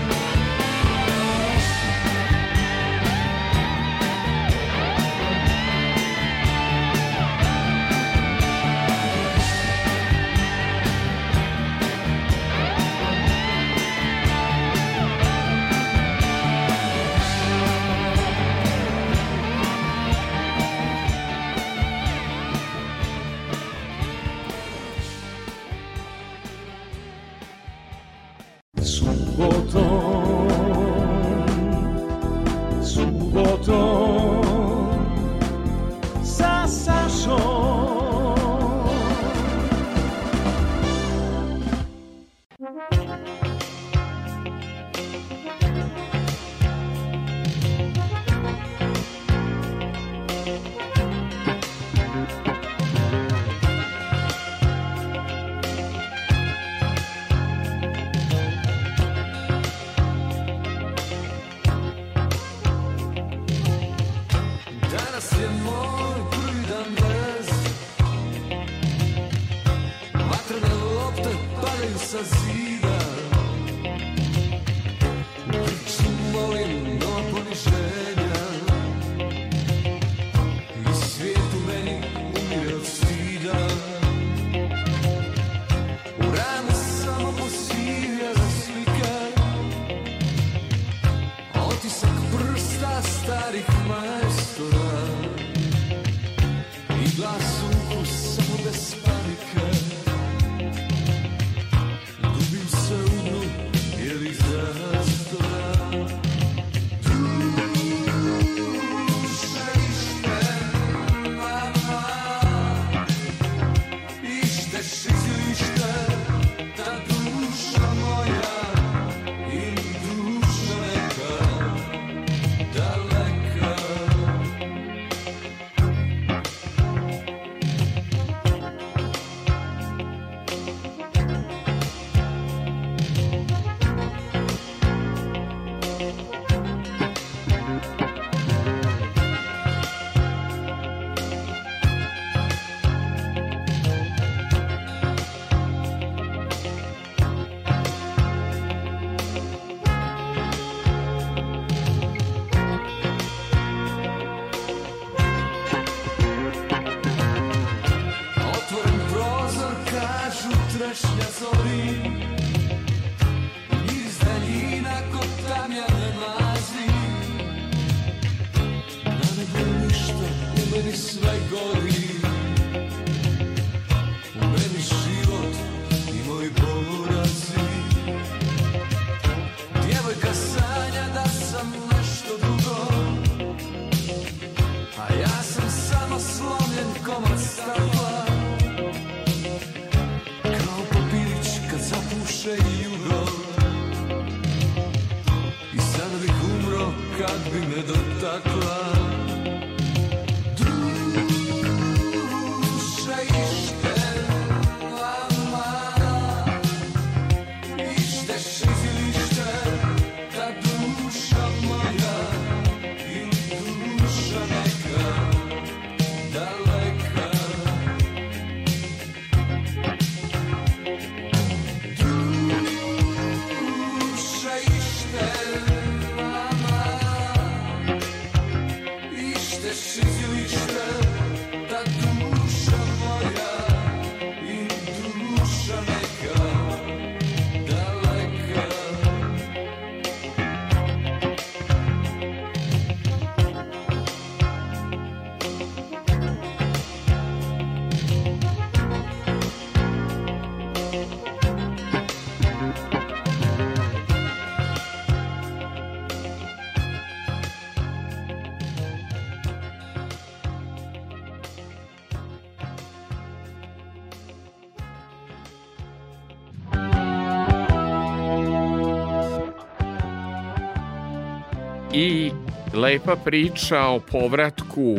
lepa priča o povratku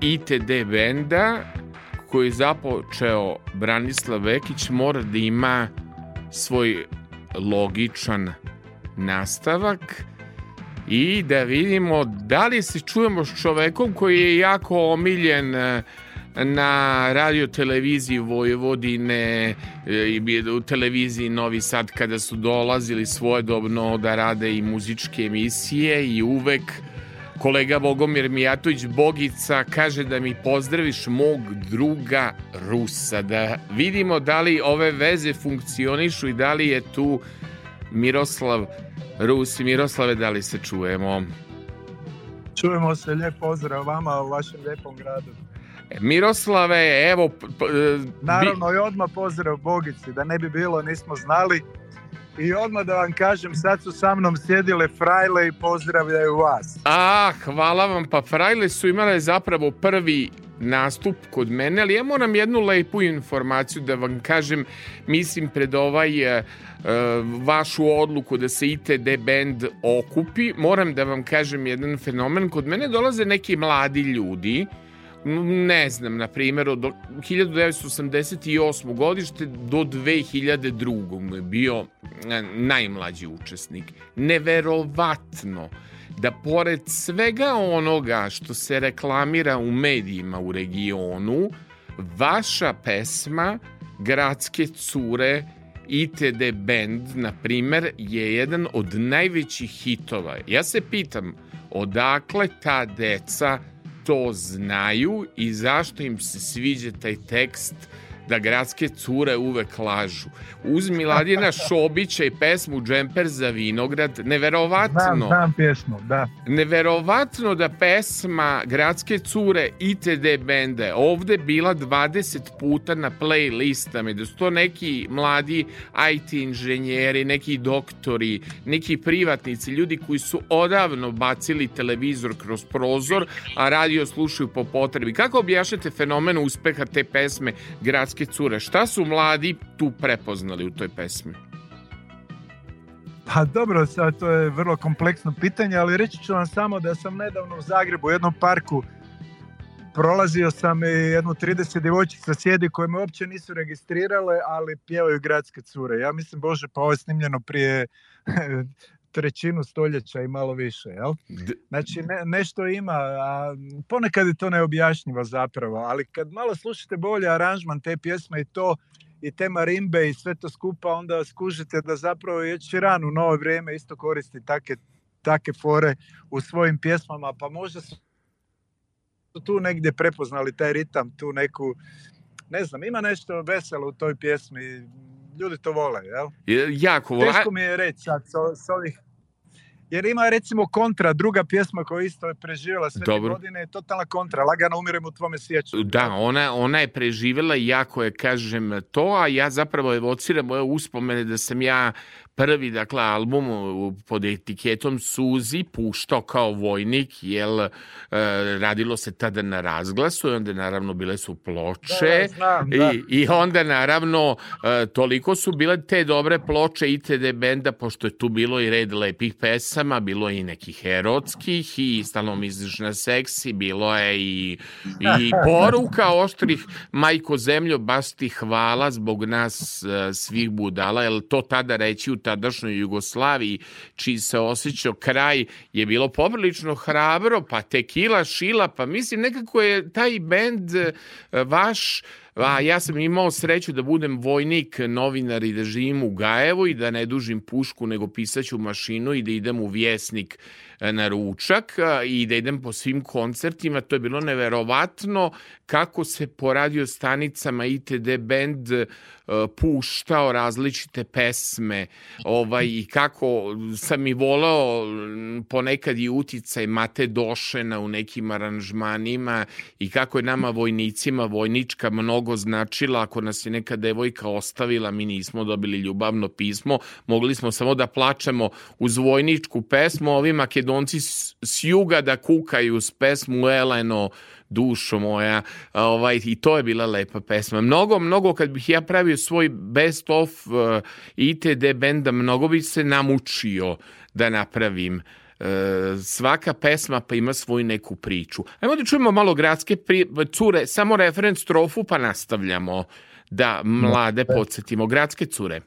ITD benda koji je započeo Branislav Vekić mora da ima svoj logičan nastavak. I da vidimo da li se čujemo s čovekom koji je jako omiljen uh, na radio televiziji Vojvodine i u televiziji Novi Sad kada su dolazili svojedobno da rade i muzičke emisije i uvek kolega Bogomir Mijatović Bogica kaže da mi pozdraviš mog druga Rusa da vidimo da li ove veze funkcionišu i da li je tu Miroslav Rus. I Miroslave da li se čujemo? Čujemo se, lijep pozdrav vama u vašem lijepom gradu Miroslave, evo... E, Naravno i odmah pozdrav Bogici, da ne bi bilo, nismo znali. I odmah da vam kažem, sad su sa mnom sjedile Frajle i pozdravljaju vas. A, hvala vam, pa Frajle su imale zapravo prvi nastup kod mene, ali ja moram jednu lepu informaciju da vam kažem, mislim pred ovaj uh, vašu odluku da se ITD band okupi, moram da vam kažem jedan fenomen, kod mene dolaze neki mladi ljudi, ne znam, na primjer, od 1988. godište do 2002. je bio e, najmlađi učesnik. Neverovatno da pored svega onoga što se reklamira u medijima u regionu, vaša pesma Gradske cure ITD Band, na primer, je jedan od najvećih hitova. Ja se pitam, odakle ta deca to znaju i zašto im se sviđa taj tekst da gradske cure uvek lažu. Uz Miladina Šobića i pesmu Džemper za vinograd, neverovatno. Znam, znam pjesmu, da. Neverovatno da pesma Gradske cure ITD bende ovde bila 20 puta na playlistama i da su to neki mladi IT inženjeri, neki doktori, neki privatnici, ljudi koji su odavno bacili televizor kroz prozor, a radio slušaju po potrebi. Kako objašnjate fenomen uspeha te pesme Gradske Hrvatske cure. Šta su mladi tu prepoznali u toj pesmi? Pa dobro, sad to je vrlo kompleksno pitanje, ali reći ću vam samo da sam nedavno u Zagrebu u jednom parku prolazio sam i jednu 30 djevojčica sjedi koje me uopće nisu registrirale, ali pjevaju gradske cure. Ja mislim, Bože, pa ovo je snimljeno prije trećinu stoljeća i malo više, jel? Znači ne, nešto ima, a ponekad je to neobjašnjivo zapravo, ali kad malo slušate bolje aranžman te pjesme i to, i te marimbe i sve to skupa, onda skužite da zapravo je Čiran u novo vrijeme isto koristi take, take fore u svojim pjesmama, pa možda su tu negdje prepoznali taj ritam, tu neku, ne znam, ima nešto veselo u toj pjesmi, ljudi to vole, jel? Jako vole. Teško mi je reći sad s, ovih jer ima recimo kontra, druga pjesma koja isto je preživjela sve te godine, je totalna kontra, lagano umirem u tvome sjeću. Da, ona, ona je preživjela i jako je, kažem, to, a ja zapravo evociram moje uspomene da sam ja prvi dakle album pod etiketom Suzi puštao kao vojnik jel e, radilo se tada na razglasu i onda naravno bile su ploče da, znam, da. I, i onda naravno e, toliko su bile te dobre ploče ITD benda pošto je tu bilo i red lepih pesama bilo je i nekih erotskih i stalno misliš na seksi bilo je i, i poruka oštrih majko zemljo baš ti hvala zbog nas e, svih budala jel to tada reći u tadašnjoj Jugoslaviji, čiji se osjećao kraj, je bilo poprilično hrabro, pa tekila, šila, pa mislim nekako je taj bend e, vaš A ja sam imao sreću da budem vojnik, novinar i da živim u Gajevu i da ne dužim pušku nego pisaću mašinu i da idem u vjesnik E, na ručak e, i da idem po svim koncertima. To je bilo neverovatno kako se po radio stanicama ITD band puštao različite pesme ovaj, i kako sam i volao ponekad i uticaj Mate Došena u nekim aranžmanima i kako je nama vojnicima vojnička mnogo značila. Ako nas je neka devojka ostavila mi nismo dobili ljubavno pismo. Mogli smo samo da plačemo uz vojničku pesmu ovi Makedonci s juga da kukaju s pesmu Eleno, dušo moja, ovaj, i to je bila lepa pesma. Mnogo, mnogo, kad bih ja pravio svoj best of uh, ITD benda, mnogo bih se namučio da napravim svaka pesma pa ima svoju neku priču. Ajmo da čujemo malo gradske pri... cure, samo referent strofu pa nastavljamo da mlade podsjetimo. Gradske cure.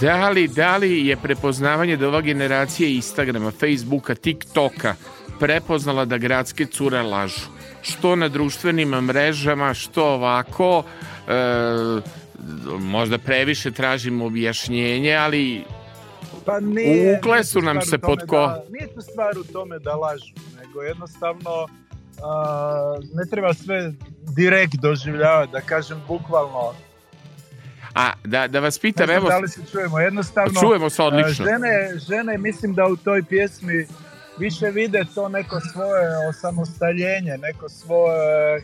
Da li, da li je prepoznavanje da ova generacija Instagrama, Facebooka, TikToka prepoznala da gradske cure lažu? Što na društvenim mrežama, što ovako, e, možda previše tražimo objašnjenje, ali pa nije, ukle su nam se pod ko... Da, nije to stvar u tome da lažu, nego jednostavno a, ne treba sve direkt doživljavati, da kažem bukvalno A da, da vas pitam, ne znam evo... da li se čujemo, jednostavno... Čujemo se odlično. Žene, žene mislim da u toj pjesmi više vide to neko svoje osamostaljenje, neko svoje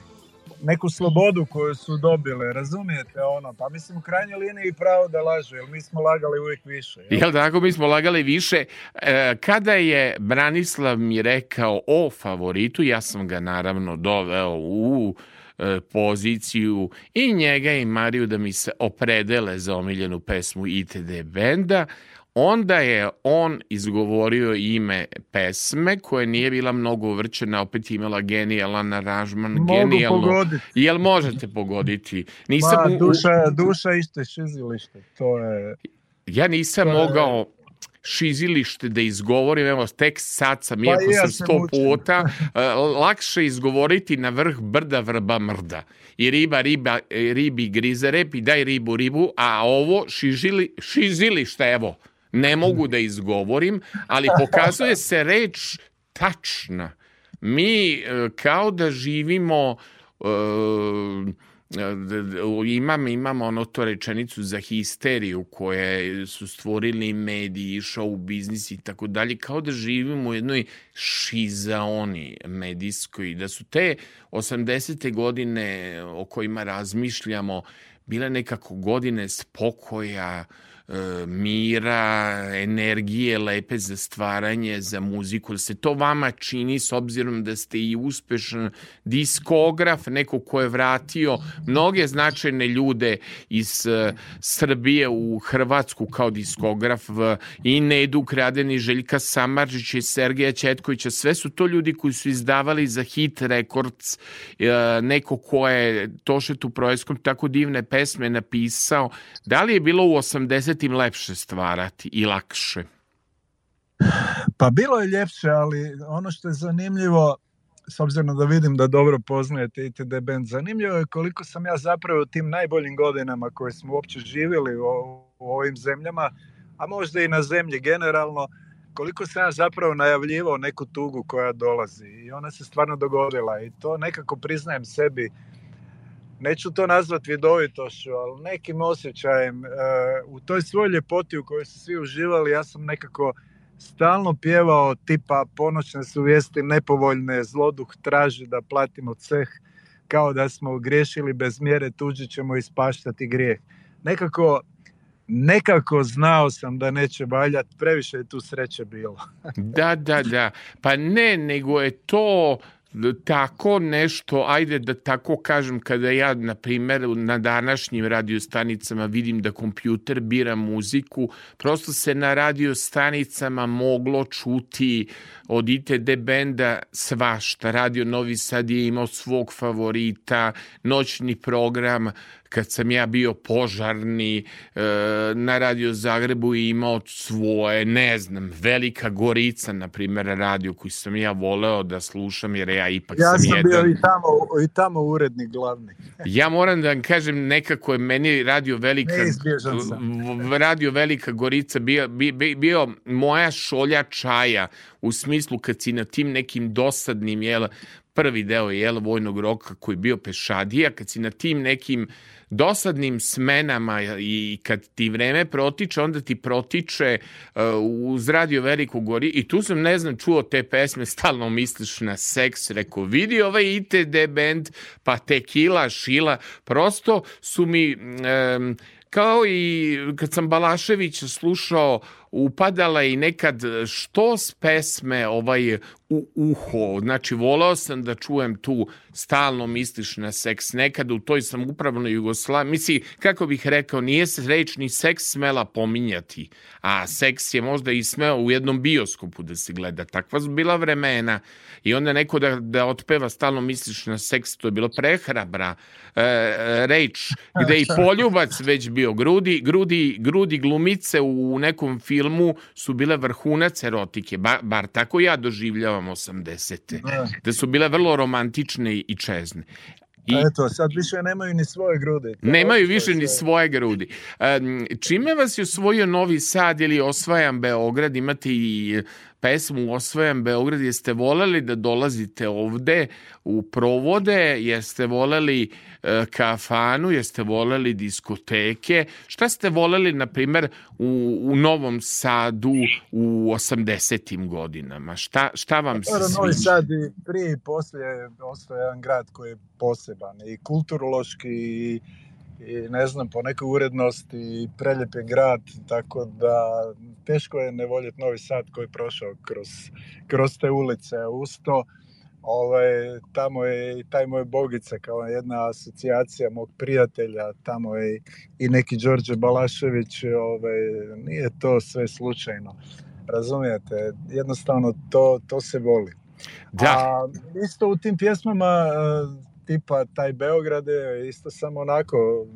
neku slobodu koju su dobile, razumijete ono, pa mislim u krajnjoj liniji pravo da lažu, jer mi smo lagali uvijek više. Jel, jel tako, mi smo lagali više. E, kada je Branislav mi rekao o favoritu, ja sam ga naravno doveo u E, poziciju i njega i Mariju da mi se opredele za omiljenu pesmu ITD benda, onda je on izgovorio ime pesme koje nije bila mnogo uvrčena, opet imala genijalan aranžman, Mogu genijalno. pogoditi. Jel možete pogoditi? Nisam Ma, u- duša, duša ište šizilište, to je... ja nisam to je- mogao šizilište da izgovorim, evo tek sad sam, Pa iako i ja sam sto mučim. puta, e, lakše izgovoriti na vrh brda vrba mrda. I riba, riba, e, ribi grize rep i daj ribu, ribu, a ovo šižili, šizilište, evo, ne mogu da izgovorim, ali pokazuje se reč tačna. Mi e, kao da živimo d- imam, imam ono to rečenicu za histeriju koje su stvorili mediji, show biznis i tako dalje, kao da živimo u jednoj šizaoni medijskoj, da su te 80. godine o kojima razmišljamo bile nekako godine spokoja, e, mira, energije lepe za stvaranje, za muziku. Jel se to vama čini s obzirom da ste i uspešan diskograf, neko ko je vratio mnoge značajne ljude iz e, Srbije u Hrvatsku kao diskograf i Nedu Kradeni, Željka Samaržića i Sergeja Četkovića. Sve su to ljudi koji su izdavali za Hit Records, e, neko ko je Tošetu Projeskom tako divne pesme napisao. Da li je bilo u 80-im lepše stvarati i lakše? Pa bilo je ljepše, ali ono što je zanimljivo, s obzirom da vidim da dobro poznajete ITD band, zanimljivo je koliko sam ja zapravo u tim najboljim godinama koje smo uopće živjeli u, u ovim zemljama, a možda i na zemlji generalno, koliko sam ja zapravo najavljivao neku tugu koja dolazi i ona se stvarno dogodila i to nekako priznajem sebi neću to nazvati vidovitošću, ali nekim osjećajem e, u toj svojoj ljepoti u kojoj su svi uživali, ja sam nekako stalno pjevao tipa ponoćne su vijesti nepovoljne, zloduh traži da platimo ceh, kao da smo griješili bez mjere, tuđi ćemo ispaštati grijeh. Nekako, nekako znao sam da neće valjati, previše je tu sreće bilo. Da, da, da. Pa ne, nego je to tako nešto, ajde da tako kažem, kada ja, na primjer, na današnjim radiostanicama vidim da kompjuter bira muziku, prosto se na radiostanicama moglo čuti od ITD benda svašta. Radio Novi Sad je imao svog favorita, noćni program, kad sam ja bio požarni e, na Radio Zagrebu i imao svoje, ne znam, Velika Gorica, na primjer, radio koji sam ja voleo da slušam, jer ja ipak ja sam, sam jedan... bio i tamo, i tamo urednik glavni. ja moram da vam kažem, nekako je meni Radio Velika, Radio Velika Gorica bio, bio, bio moja šolja čaja, u smislu kad si na tim nekim dosadnim, jel, prvi deo jel, vojnog roka koji je bio pešadija, kad si na tim nekim dosadnim smenama i kad ti vreme protiče, onda ti protiče uh, uz radio Veliku gori. I tu sam, ne znam, čuo te pesme, stalno misliš na seks, rekao, vidi ovaj ITD band, pa tekila, šila, prosto su mi... Um, kao i kad sam Balaševića slušao upadala i nekad što s pesme ovaj u uho. Znači, volao sam da čujem tu stalno misliš na seks. Nekad u toj sam upravnoj Jugoslaviji, misli, kako bih rekao, nije se reč ni seks smela pominjati, a seks je možda i smeo u jednom bioskopu da se gleda. Takva su bila vremena i onda neko da, da otpeva stalno misliš na seks, to je bilo prehrabra e, reč, gde i poljubac već bio grudi, grudi, grudi glumice u nekom filmu su bile vrhunac erotike, bar, bar tako ja doživljavam 80. Da. da su bile vrlo romantične i čezne. I, Eto, sad više nemaju ni svoje grudi. Nemaju više ni svoje grudi. Čime vas je osvojio Novi Sad ili osvajam Beograd? Imate i pesmu Osvajam Beograd, jeste voleli da dolazite ovde u provode, jeste voleli e, kafanu, jeste voleli diskoteke, šta ste voleli, na primer, u, u Novom Sadu u 80. godinama? Šta, šta vam se sviđa? Novi Sad i prije i poslije ostao jedan grad koji je poseban i kulturološki i i ne znam, po nekoj urednosti i preljep je grad, tako da teško je ne voljeti Novi Sad koji je prošao kroz, kroz te ulice. Usto, ovaj, tamo je i taj moj Bogica kao jedna asocijacija mog prijatelja, tamo je i neki Đorđe Balašević, ovaj, nije to sve slučajno. Razumijete, jednostavno to, to se voli. Da. A isto u tim pjesmama tipa taj Beograd je isto samo onako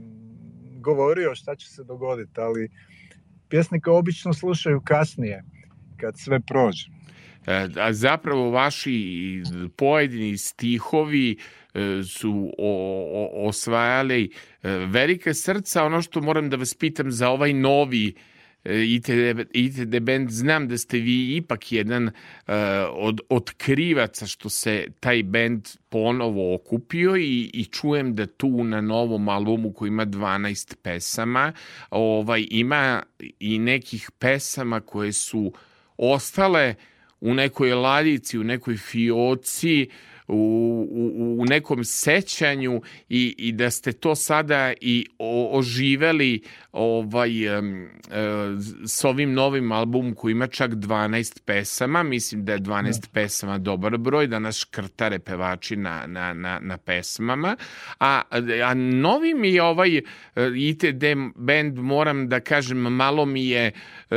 govorio šta će se dogoditi, ali pjesnika obično slušaju kasnije, kad sve prođe. E, a zapravo vaši pojedini stihovi e, su osvajali e, velike srca. Ono što moram da vas pitam za ovaj novi ITD, band, znam da ste vi ipak jedan uh, od otkrivaca što se taj band ponovo okupio i, i čujem da tu na novom albumu koji ima 12 pesama ovaj, ima i nekih pesama koje su ostale u nekoj ladici, u nekoj fioci, u, u, u nekom sećanju i, i da ste to sada i o, oživeli ovaj, um, s ovim novim albumom koji ima čak 12 pesama, mislim da je 12 da. pesama dobar broj, da nas škrtare pevači na, na, na, na pesmama, a, a novi mi je ovaj e, ITD band, moram da kažem, malo mi je uh,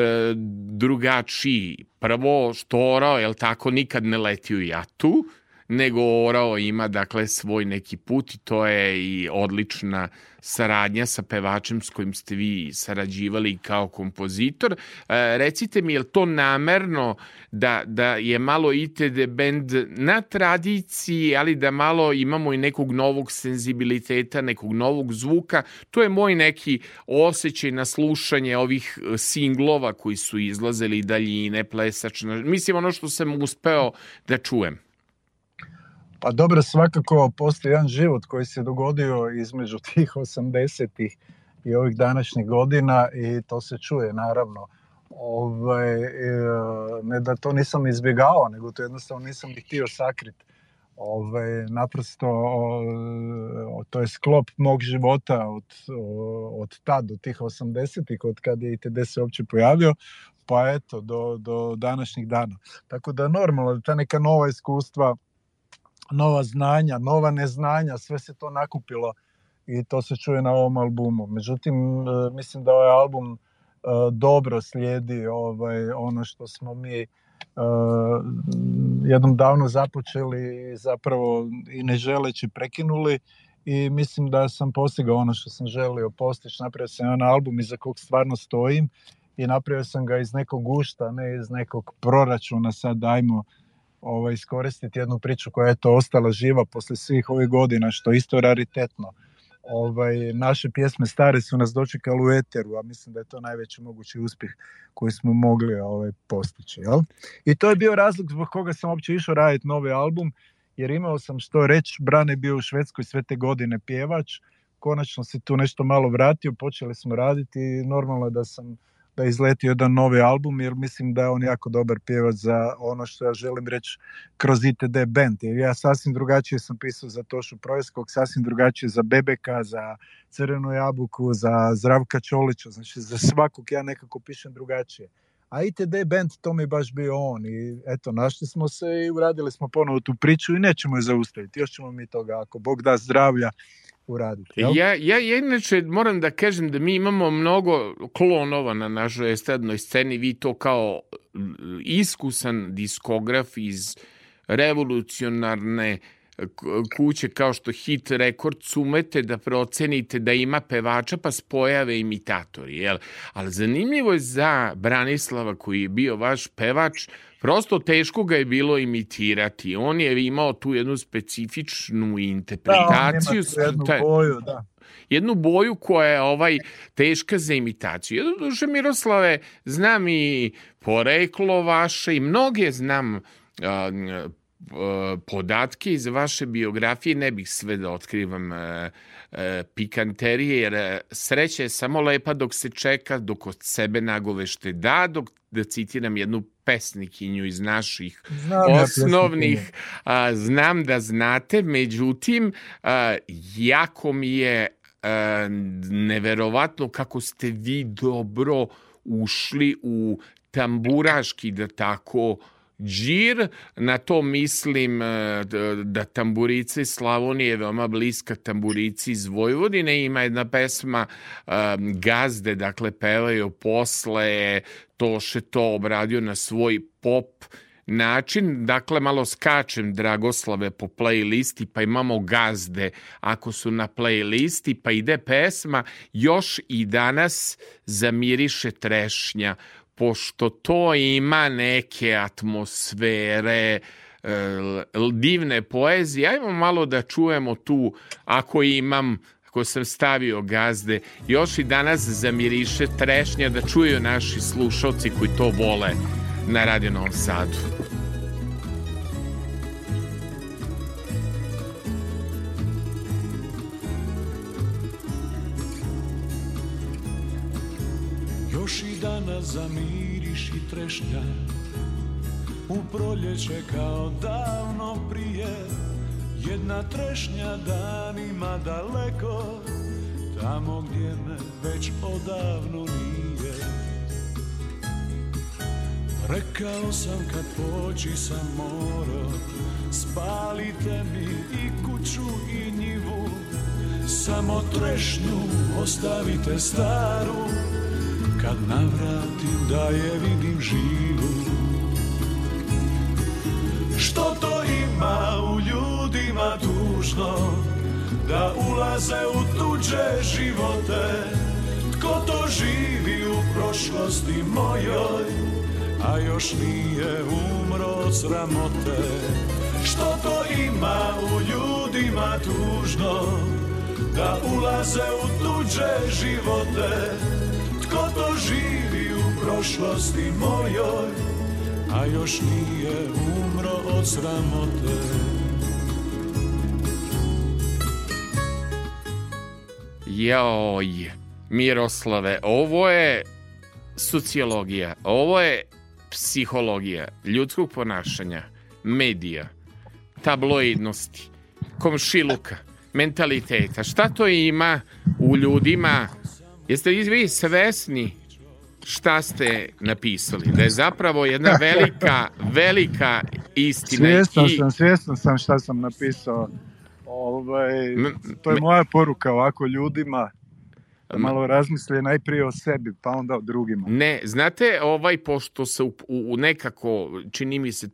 drugačiji. Prvo, što orao, jel tako, nikad ne leti u jatu, nego Orao ima dakle svoj neki put i to je i odlična saradnja sa pevačem s kojim ste vi sarađivali kao kompozitor. E, recite mi, je to namerno da, da je malo ITD band na tradiciji, ali da malo imamo i nekog novog senzibiliteta, nekog novog zvuka? To je moj neki osjećaj na slušanje ovih singlova koji su izlazili daljine, plesačna. Mislim, ono što sam uspeo da čujem. Pa dobro, svakako postoji jedan život koji se dogodio između tih 80-ih i ovih današnjih godina i to se čuje naravno. Ovaj, ne da to nisam izbjegao, nego to jednostavno nisam ih htio sakriti. Ovaj, naprosto o, to je sklop mog života od, od tad, do tih 80-ih, od kada je ITD se uopće pojavio, pa eto, do, do današnjih dana. Tako da normalno, da ta neka nova iskustva nova znanja, nova neznanja, sve se to nakupilo i to se čuje na ovom albumu. Međutim, e, mislim da ovaj album e, dobro slijedi ovaj, ono što smo mi uh, jednom davno započeli zapravo i ne želeći prekinuli i mislim da sam postigao ono što sam želio postići. Napravio sam jedan album iza kog stvarno stojim i napravio sam ga iz nekog gušta, ne iz nekog proračuna, sad dajmo ovaj, iskoristiti jednu priču koja je to ostala živa posle svih ovih godina, što je isto raritetno. Ovaj, naše pjesme stare su nas dočekali u eteru, a mislim da je to najveći mogući uspjeh koji smo mogli ovaj, postići. Jel? I to je bio razlog zbog koga sam uopće išao raditi novi album, jer imao sam što reći, Brane bio u Švedskoj sve te godine pjevač, konačno se tu nešto malo vratio, počeli smo raditi i normalno je da sam da izleti jedan novi album jer mislim da je on jako dobar pjevač za ono što ja želim reći kroz ITD band. Jer ja sasvim drugačije sam pisao za Tošu Projeskog, sasvim drugačije za Bebeka, za Crvenu jabuku, za Zdravka Čolića, znači za svakog ja nekako pišem drugačije. A ITD band to mi baš bio on i eto našli smo se i uradili smo ponovo tu priču i nećemo je zaustaviti. Još ćemo mi toga ako Bog da zdravlja uraditi. Jel? Ja, ja, ja inače moram da kažem da mi imamo mnogo klonova na našoj estradnoj sceni, vi to kao iskusan diskograf iz revolucionarne kuće kao što Hit Records umete da procenite da ima pevača pa spojave imitatori. Jel? Ali zanimljivo je za Branislava koji je bio vaš pevač Prosto teško ga je bilo imitirati. On je imao tu jednu specifičnu interpretaciju. Da, jednu boju, da. Jednu boju koja je ovaj teška za imitaciju. Jedno duše Miroslave, znam i poreklo vaše i mnoge znam podatke iz vaše biografije, ne bih sve da otkrivam e, e, pikanterije, jer sreća je samo lepa dok se čeka, dok od sebe nagovešte da, dok da citiram jednu pesnikinju iz naših znam osnovnih, a, znam da znate, međutim, a, jako mi je a, neverovatno kako ste vi dobro ušli u tamburaški, da tako džir, na to mislim e, da tamburica iz Slavonije je veoma bliska tamburici iz Vojvodine, ima jedna pesma um, Gazde, dakle pevaju posle, Toše to obradio na svoj pop način, dakle malo skačem Dragoslave po playlisti, pa imamo gazde ako su na playlisti, pa ide pesma, još i danas zamiriše trešnja pošto to ima neke atmosfere, e, divne poezije, ajmo malo da čujemo tu, ako imam ako sam stavio gazde, još i danas zamiriše trešnja da čuju naši slušalci koji to vole na Radio Novom Sadu. Još i danas zamiriš i trešnja. U proljeće kao davno prije Jedna trešnja danima daleko Tamo gdje me već odavno nije. Rekao sam kad poći sam morao Spalite mi i kuću i njivu Samo trešnju ostavite staru kad navratim da je vidim živu. Što to ima u ljudima tužno Da ulaze u tuđe živote? Tko to živi u prošlosti mojoj A još nije umro od sramote? Što to ima u ljudima tužno Da ulaze u tuđe živote Ko to živi u prošlosti mojoj A još nije umro od sramote Joj, Miroslave, ovo je sociologija, ovo je psihologija ljudskog ponašanja, medija, tabloidnosti, komšiluka, mentaliteta. Šta to ima u ljudima Jeste li vi svesni šta ste napisali? Da je zapravo jedna velika, velika istina. Svjestan i... sam, svjestan sam šta sam napisao. Ovaj, to je moja poruka ovako ljudima da malo razmisle najprije o sebi, pa onda o drugima. Ne, znate, ovaj, pošto se u, u nekako, čini mi se,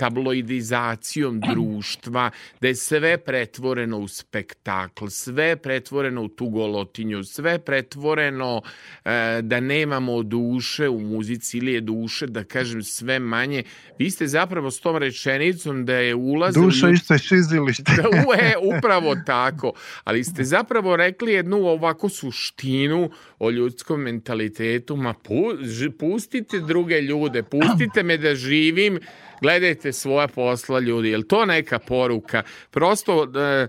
tabloidizacijom društva, da je sve pretvoreno u spektakl, sve pretvoreno u tu golotinju, sve pretvoreno e, da nemamo duše u muzici ili je duše, da kažem, sve manje. Vi ste zapravo s tom rečenicom da je ulazili... Duša u... isto šizilište. da, e, upravo tako. Ali ste zapravo rekli jednu ovako suštinu o ljudskom mentalitetu, ma pu, pustite druge ljude, pustite me da živim gledajte svoja posla ljudi, je to neka poruka? Prosto da,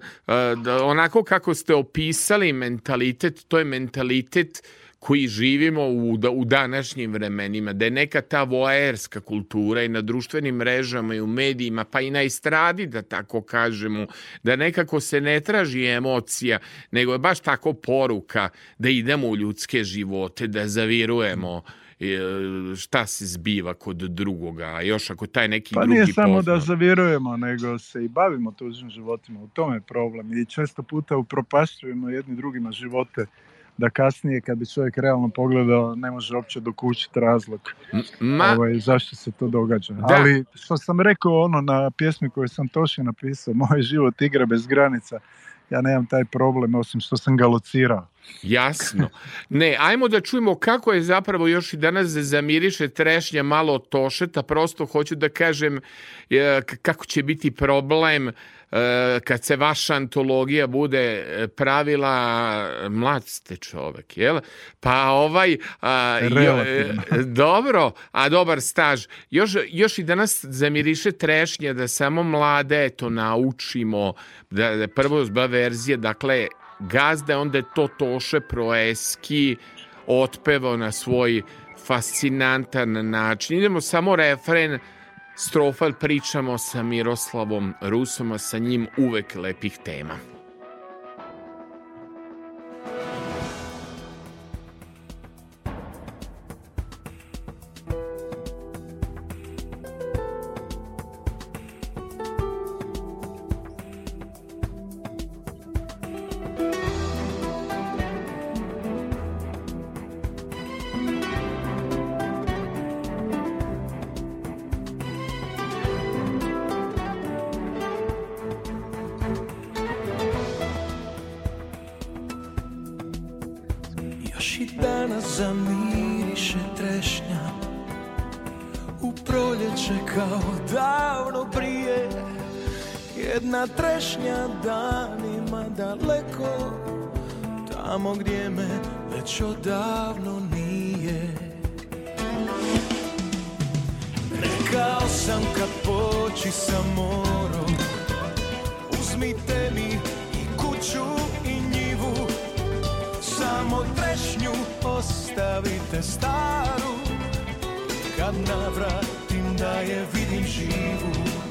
da, onako kako ste opisali mentalitet, to je mentalitet koji živimo u, u današnjim vremenima, da je neka ta voajerska kultura i na društvenim mrežama i u medijima, pa i na estradi, da tako kažemo, da nekako se ne traži emocija, nego je baš tako poruka da idemo u ljudske živote, da zavirujemo šta se zbiva kod drugoga, a još ako taj neki pa drugi nije samo pozna. da zavjerujemo, nego se i bavimo tuđim životima, u tome je problem i često puta upropašćujemo jedni drugima živote da kasnije kad bi čovjek realno pogledao ne može uopće dokućiti razlog Ma... ovaj, zašto se to događa. Da. Ali što sam rekao ono na pjesmi koju sam Toši napisao, moj život igra bez granica, ja nemam taj problem osim što sam ga locirao. Jasno. Ne, ajmo da čujemo kako je zapravo još i danas zamiriše trešnja malo tošeta, prosto hoću da kažem e, kako će biti problem kad se vaša antologija bude e, pravila, mlad ste čovek, jel? Pa ovaj... A, jo, e, dobro, a dobar staž. Još, još i danas zamiriše trešnje da samo mlade to naučimo, da, da prvo zba verzije, dakle, gazda, onda je to Toše Proeski otpevao na svoj fascinantan način. Idemo samo refren Strofal pričamo sa Miroslavom Rusom, a sa njim uvek lepih tema. jedna trešnja danima daleko Tamo gdje me već odavno nije. Rekao sam kad poći sa morom Uzmite mi i kuću i njivu Samo trešnju ostavite staru. Kad navratim da je vidim živu.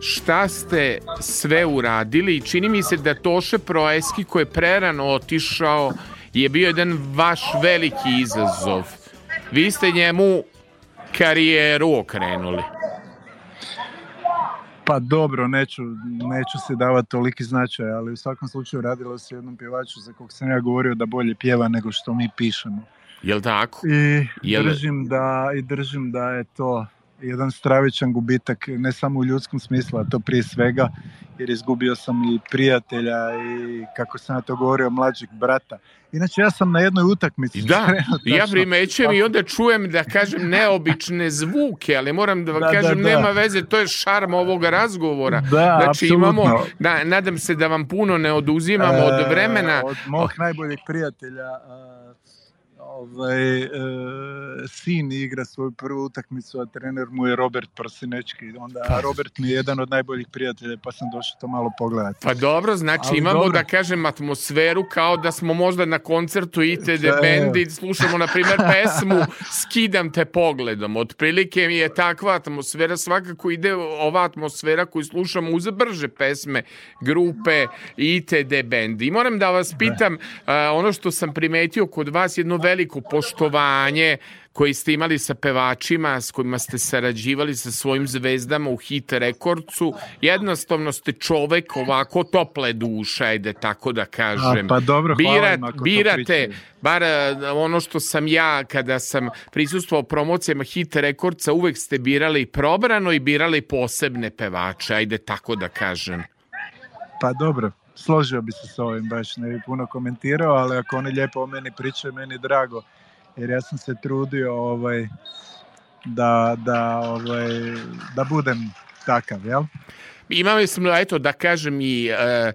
šta ste sve uradili i čini mi se da Toše Proeski koji je prerano otišao je bio jedan vaš veliki izazov. Vi ste njemu karijeru okrenuli. Pa dobro, neću, neću se davati toliki značaj, ali u svakom slučaju radilo se jednom pjevaču za kog sam ja govorio da bolje pjeva nego što mi pišemo. Jel tako? I Jel... držim da, i držim da je to jedan stravičan gubitak, ne samo u ljudskom smislu, a to prije svega, jer izgubio sam i prijatelja i, kako sam ja to govorio, mlađeg brata. Inače, ja sam na jednoj utakmici. Da, ja primećujem i onda čujem da kažem neobične zvuke, ali moram da vam da, kažem, da, da. nema veze, to je šarm ovog razgovora. Da, znači, imamo, da, nadam se da vam puno ne oduzimamo e, od vremena. Od mog najboljeg prijatelja, ovaj, e, sin igra svoju prvu utakmicu, a trener mu je Robert Prosinečki. Onda pa. Robert mi je jedan od najboljih prijatelja, pa sam došao to malo pogledati. Pa dobro, znači Ali imamo dobro. da kažem atmosferu kao da smo možda na koncertu ITD Če... bendi, slušamo na primjer pesmu Skidam te pogledom. Otprilike mi je takva atmosfera, svakako ide ova atmosfera koju slušamo uz brže pesme grupe ITD bendi. I moram da vas pitam, da. ono što sam primetio kod vas, jedno veliko poštovanje koji ste imali sa pevačima s kojima ste sarađivali sa svojim zvezdama u hit rekordcu. Jednostavno ste čovek ovako tople duše, ajde tako da kažem. A, pa dobro, Birat, birate, bar ono što sam ja kada sam prisustvovao promocijama hit rekordca, uvek ste birali probrano i birali posebne pevače, ajde tako da kažem. Pa dobro, složio bi se s ovim, baš ne bi puno komentirao, ali ako oni lijepo o meni pričaju, meni drago jer ja sam se trudio ovaj, da, da, ovaj, da budem takav, jel? Imali smo, eto, da kažem i e, e,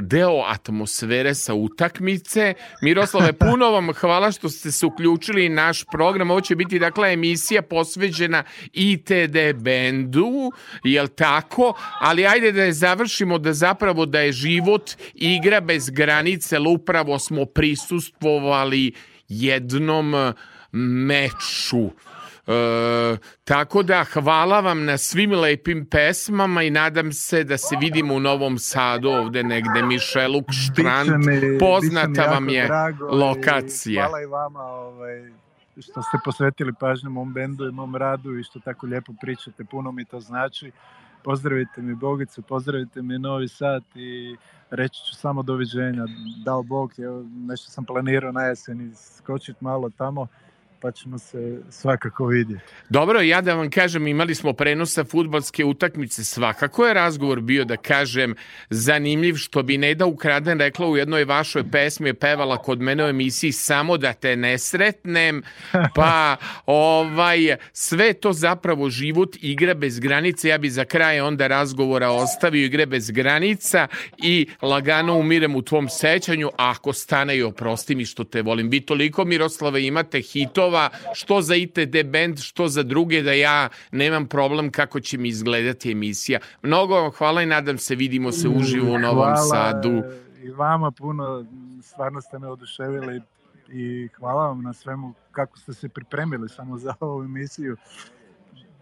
deo atmosfere sa utakmice. Miroslave, puno vam hvala što ste se uključili naš program. Ovo će biti, dakle, emisija posveđena ITD bendu, jel tako? Ali ajde da je završimo da zapravo da je život igra bez granice, ali upravo smo prisustvovali jednom e, meču. E, tako da hvala vam na svim lepim pesmama i nadam se da se vidimo u Novom Sadu ovde negde. Mišeluk Štrand poznata vam je lokacija. hvala i vama ovaj, što ste posvetili pažnju mom bendu i mom radu i što tako lijepo pričate puno mi to znači. Pozdravite mi Bogicu, pozdravite mi Novi Sad i reći ću samo doviđenja. Dao Bog, evo, nešto sam planirao na jesen i skočiti malo tamo pa ćemo se svakako vidjeti. Dobro, ja da vam kažem, imali smo prenosa futbalske utakmice, svakako je razgovor bio, da kažem, zanimljiv, što bi Neda Ukraden rekla u jednoj vašoj pesmi, je pevala kod mene u emisiji samo da te ne sretnem, pa ovaj, sve to zapravo život igra bez granice, ja bi za kraj onda razgovora ostavio igre bez granica i lagano umirem u tvom sećanju, ako stane i oprosti mi što te volim. Vi toliko, Miroslave, imate hitova hitova, što za ITD band, što za druge, da ja nemam problem kako će mi izgledati emisija. Mnogo vam hvala i nadam se vidimo se uživo u Novom hvala Sadu. I vama puno, stvarno ste me oduševili i hvala vam na svemu kako ste se pripremili samo za ovu emisiju.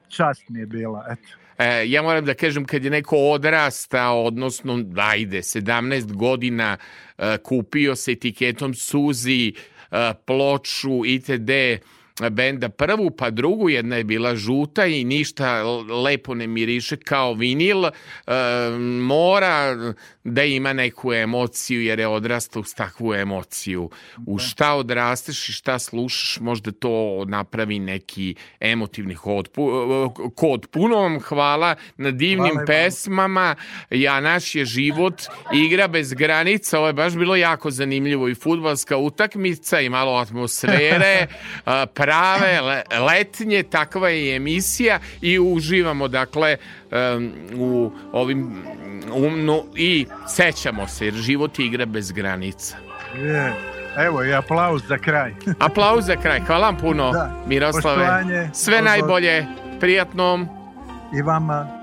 Čast mi je bila, eto. E, ja moram da kažem kad je neko odrastao, odnosno ajde, 17 godina e, kupio se etiketom Suzi ploču itd benda prvu pa drugu, jedna je bila žuta i ništa lepo ne miriše kao vinil, e, mora da ima neku emociju jer je odrastao uz takvu emociju. U da. šta odrasteš i šta slušaš, možda to napravi neki emotivni kod. kod. Puno vam hvala na divnim hvala pesmama. Ja, naš je život igra bez granica. Ovo je baš bilo jako zanimljivo i futbalska utakmica i malo atmosfere, prave letnje, takva je emisija i uživamo dakle u ovim umno i sećamo se jer život igra bez granica. Je. Evo i aplauz za kraj. aplauz za kraj. Hvala vam puno, da. Miroslave. Poštovanje, Sve pozor. najbolje. Prijatnom. I vama.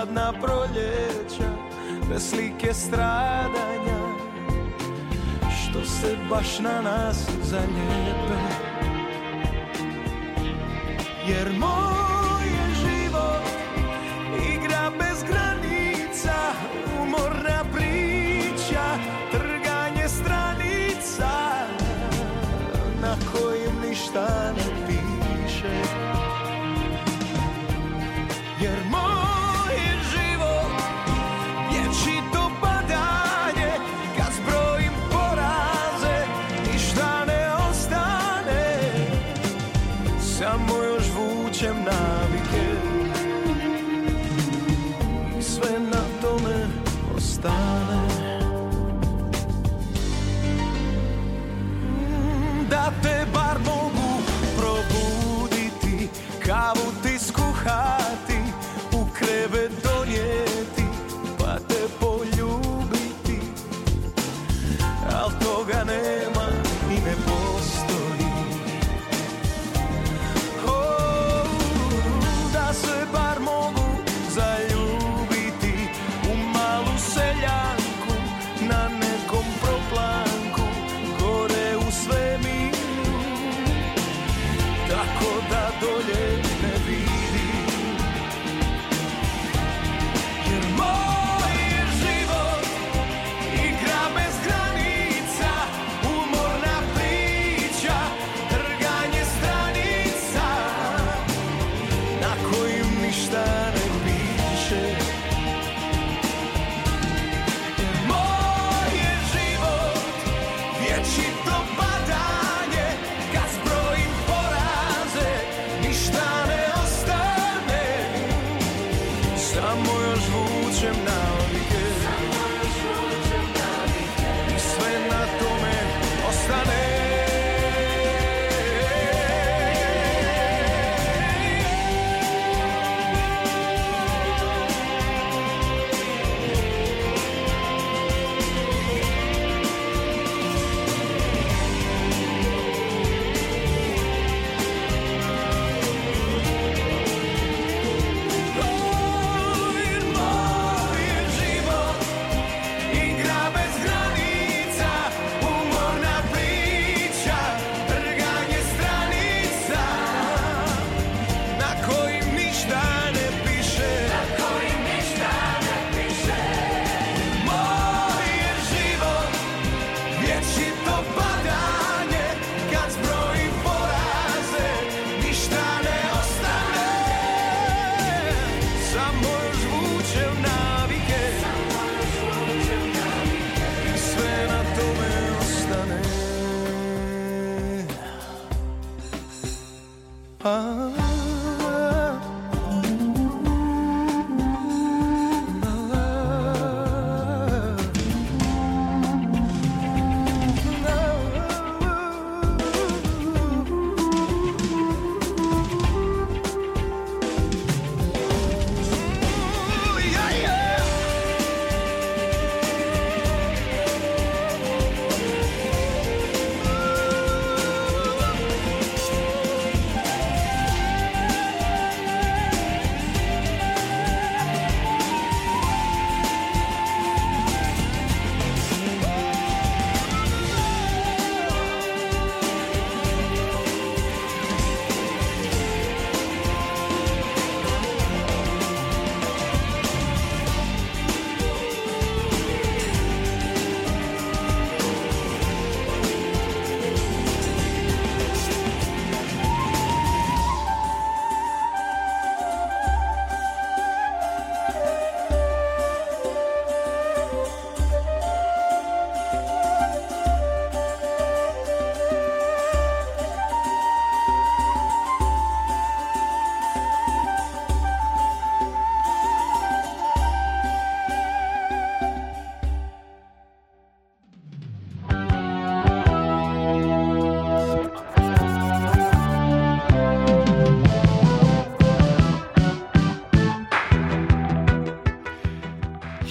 hladna proljeća Bez slike stradanja Što se baš na nas zalijepe. Jer moj je život Igra bez granica Umorna priča Trganje stranica Na kojim ništa ne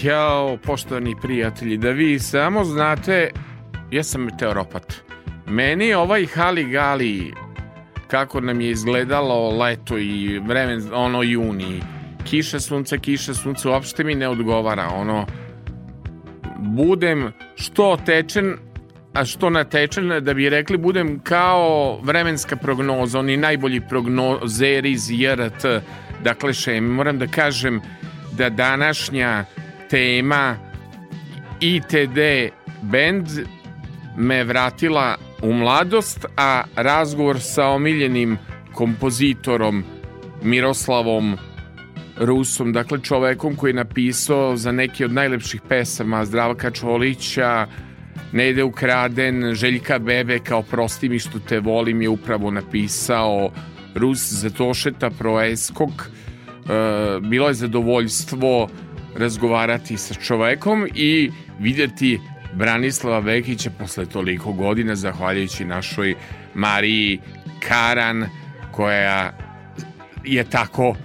Jao, poštovani prijatelji, da vi samo znate, ja sam meteoropat. Meni ovaj Hali Gali, kako nam je izgledalo leto i vremen, ono juni, kiša sunca, kiša sunca, uopšte mi ne odgovara, ono, budem što tečen, a što natečen, da bi rekli, budem kao vremenska prognoza, oni najbolji prognozeri iz JRT, dakle, še moram da kažem da današnja tema ITD band me vratila u mladost, a razgovor sa omiljenim kompozitorom Miroslavom Rusom, dakle čovekom koji je napisao za neke od najlepših pesama Zdravka Čolića, Ne ide ukraden, Željka Bebe kao prosti mi što te volim je upravo napisao Rus Zatošeta Proeskog. E, bilo je zadovoljstvo razgovarati sa čovekom i videti Branislava Vekića posle toliko godina zahvaljujući našoj Mariji Karan koja je tako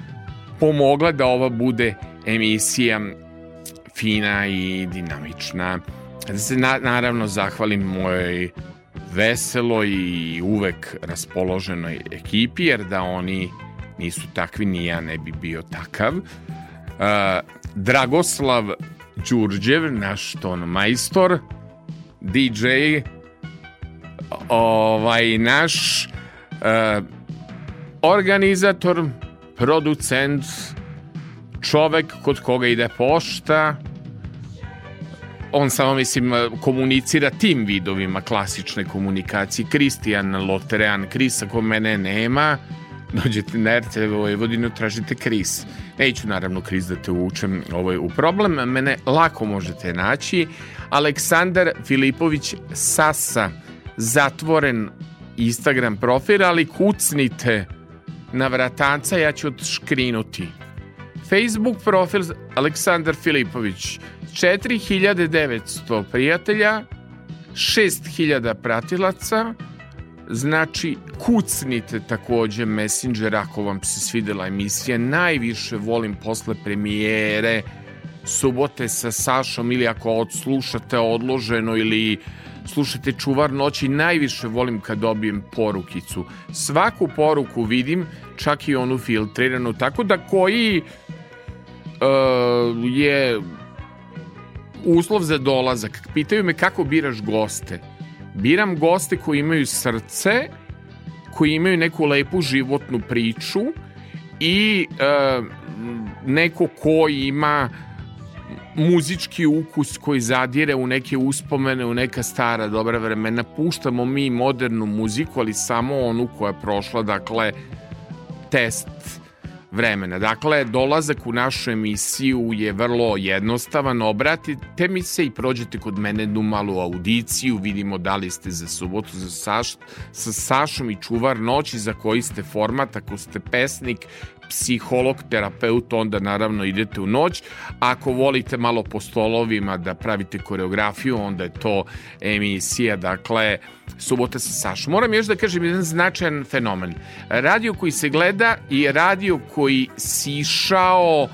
pomogla da ova bude emisija fina i dinamična. Da se na, naravno zahvalim mojoj veseloj i uvek raspoloženoj ekipi, jer da oni nisu takvi, ni ja ne bi bio takav. Uh, Dragoslav Đurđev, naš ton majstor, DJ, ovaj naš uh, organizator, producent, čovek kod koga ide pošta, on samo, mislim, komunicira tim vidovima klasične komunikacije. Kristijan Loterean, Krisa ko mene nema, dođete na RTV Vojvodinu, tražite Kris. Neću naravno Kris da te učem ovaj, u problem, mene lako možete naći. Aleksandar Filipović Sasa, zatvoren Instagram profil, ali kucnite na vratanca, ja ću odškrinuti. Facebook profil Aleksandar Filipović, 4900 prijatelja, 6000 pratilaca, znači kucnite takođe Messenger ako vam se svidela emisija, najviše volim posle premijere, subote sa Sašom ili ako odslušate odloženo ili slušate čuvar noći, najviše volim kad dobijem porukicu. Svaku poruku vidim, čak i onu filtriranu, tako da koji uh, je uslov za dolazak. Pitaju me kako biraš goste. Biram goste koji imaju srce, koji imaju neku lepu životnu priču i e, neko ko ima muzički ukus koji zadire u neke uspomene, u neka stara dobra vremena. Puštamo mi modernu muziku, ali samo onu koja je prošla, dakle, test vremena. Dakle, dolazak u našu emisiju je vrlo jednostavan. Obratite mi se i prođete kod mene jednu malu audiciju, vidimo da li ste za subotu za Saš, sa Sašom i čuvar noći za koji ste format, ako ste pesnik, psiholog, terapeut, onda naravno idete u noć. Ako volite malo po stolovima da pravite koreografiju, onda je to emisija, dakle, subota sa Sašom. Moram još da kažem jedan značajan fenomen. Radio koji se gleda i radio koji sišao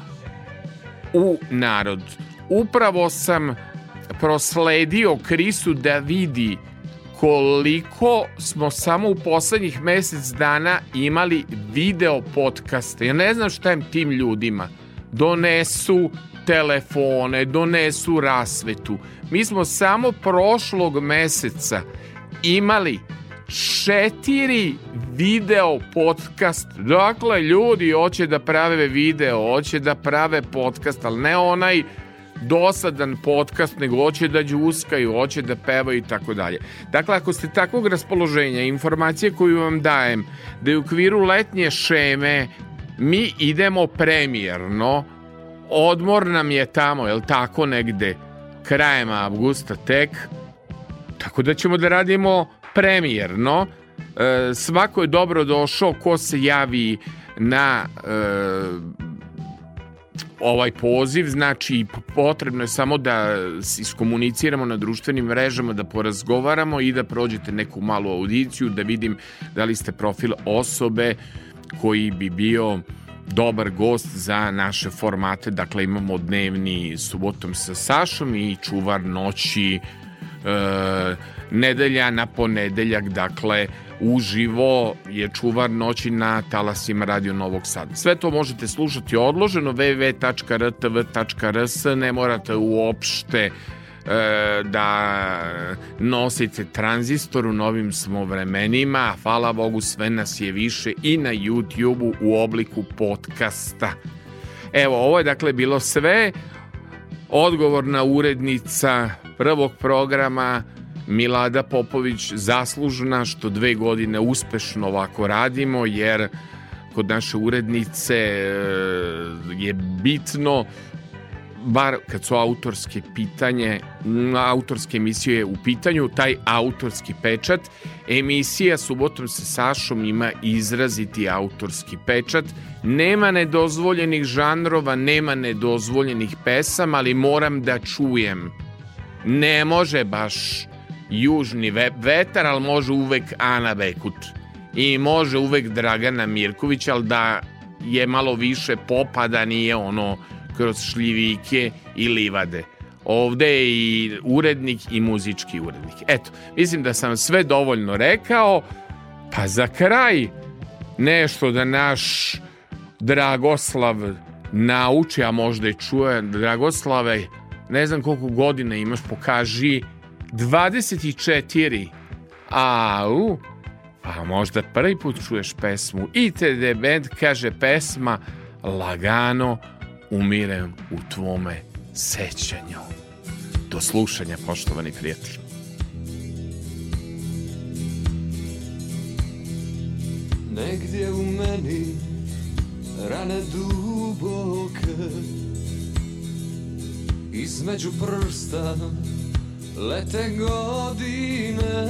u narod. Upravo sam prosledio Krisu da vidi koliko smo samo u poslednjih mesec dana imali video podcaste. Ja ne znam šta im tim ljudima. Donesu telefone, donesu rasvetu. Mi smo samo prošlog meseca imali četiri video podcast. Dakle, ljudi hoće da prave video, hoće da prave podcast, ali ne onaj dosadan podcast, nego hoće da džuskaju, hoće da pevaju i tako dalje. Dakle, ako ste takvog raspoloženja, informacije koju vam dajem, da je u okviru letnje šeme mi idemo premijerno, odmor nam je tamo, jel tako negde, krajem avgusta tek, tako da ćemo da radimo premijerno. E, svako je dobro došao ko se javi na e, ovaj poziv, znači potrebno je samo da iskomuniciramo na društvenim mrežama, da porazgovaramo i da prođete neku malu audiciju, da vidim da li ste profil osobe koji bi bio dobar gost za naše formate. Dakle, imamo dnevni subotom sa Sašom i čuvar noći e, nedelja na ponedeljak, dakle, uživo je čuvar noći na talasima Radio Novog Sada. Sve to možete slušati odloženo www.rtv.rs, ne morate uopšte da nosite tranzistor u novim smo vremenima. Hvala Bogu, sve nas je više i na YouTube-u u obliku podcasta. Evo, ovo je dakle bilo sve. Odgovorna urednica prvog programa Milada Popović zaslužna što dve godine uspešno ovako radimo jer kod naše urednice e, je bitno bar kad su autorske pitanje, autorske emisije u pitanju, taj autorski pečat. Emisija Subotom sa Sašom ima izraziti autorski pečat. Nema nedozvoljenih žanrova, nema nedozvoljenih pesama, ali moram da čujem. Ne može baš južni vetar, ali može uvek Ana Bekut. I može uvek Dragana Mirković, ali da je malo više popa, da nije ono kroz šljivike i livade. Ovde je i urednik i muzički urednik. Eto, mislim da sam sve dovoljno rekao, pa za kraj nešto da naš Dragoslav nauči, a možda i čuje. Dragoslave, ne znam koliko godina imaš, pokaži 24. Au, pa možda prvi put čuješ pesmu. ITD Band kaže pesma Lagano umirem u tvome sećanju. Do slušanja, poštovani prijatelji. Negdje u meni rane duboke Između prsta lete godine.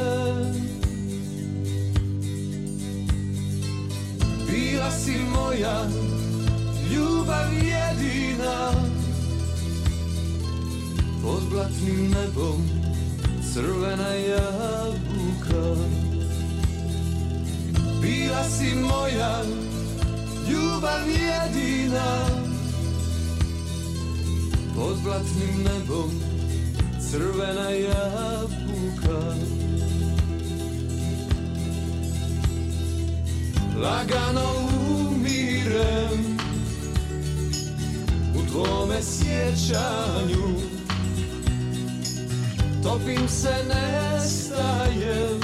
Bila si moja ljubav jedina. Pod blatnim nebom crvena jabuka. Bila si moja ljubav jedina. Pod blatnim nebom crvena jabuka. Lagano umirem tvome sjećanju. Topim se, nestajem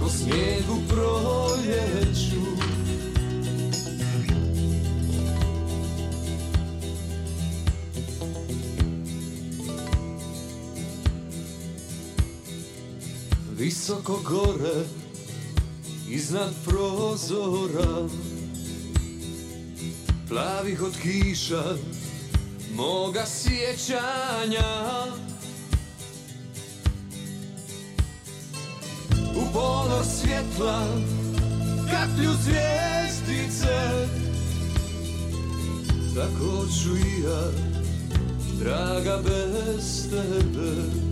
Ko snijeg u proljeću Visoko gore Iznad prozora plavih od kiša moga sjećanja. U ponor svjetla kaplju zvijezdice Tako ću i ja, draga bez tebe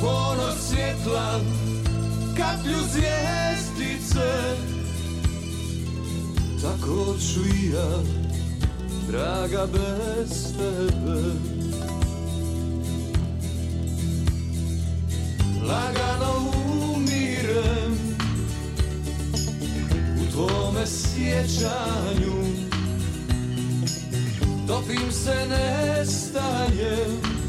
ponor svjetla kaplju zvijezdice. Tako ću i ja, draga bez tebe. Lagano umirem u tvome sjećanju. Topim se, nestajem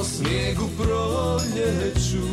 ko snijeg u proljeću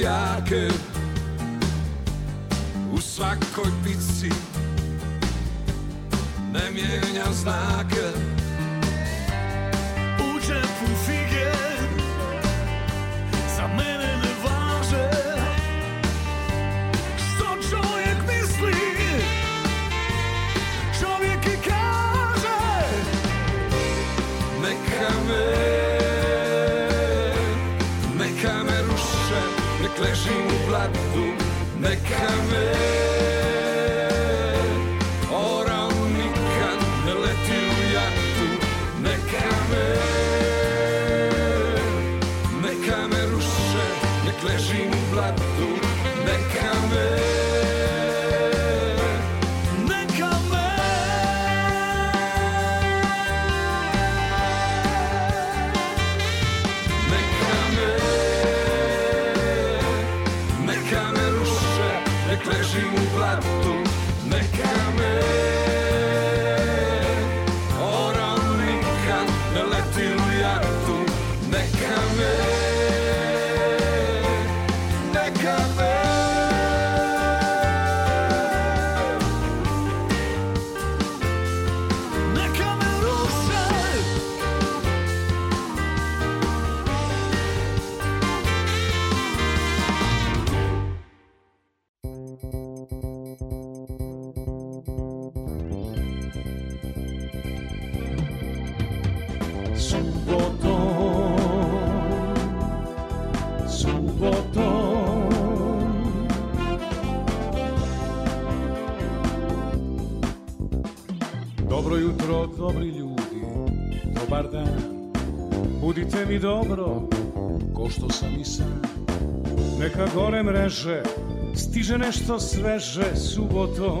seljake U svakoj pici Ne mijenja znake. Dobro, Neka gore mreže, stiže nešto sveže. Subotom,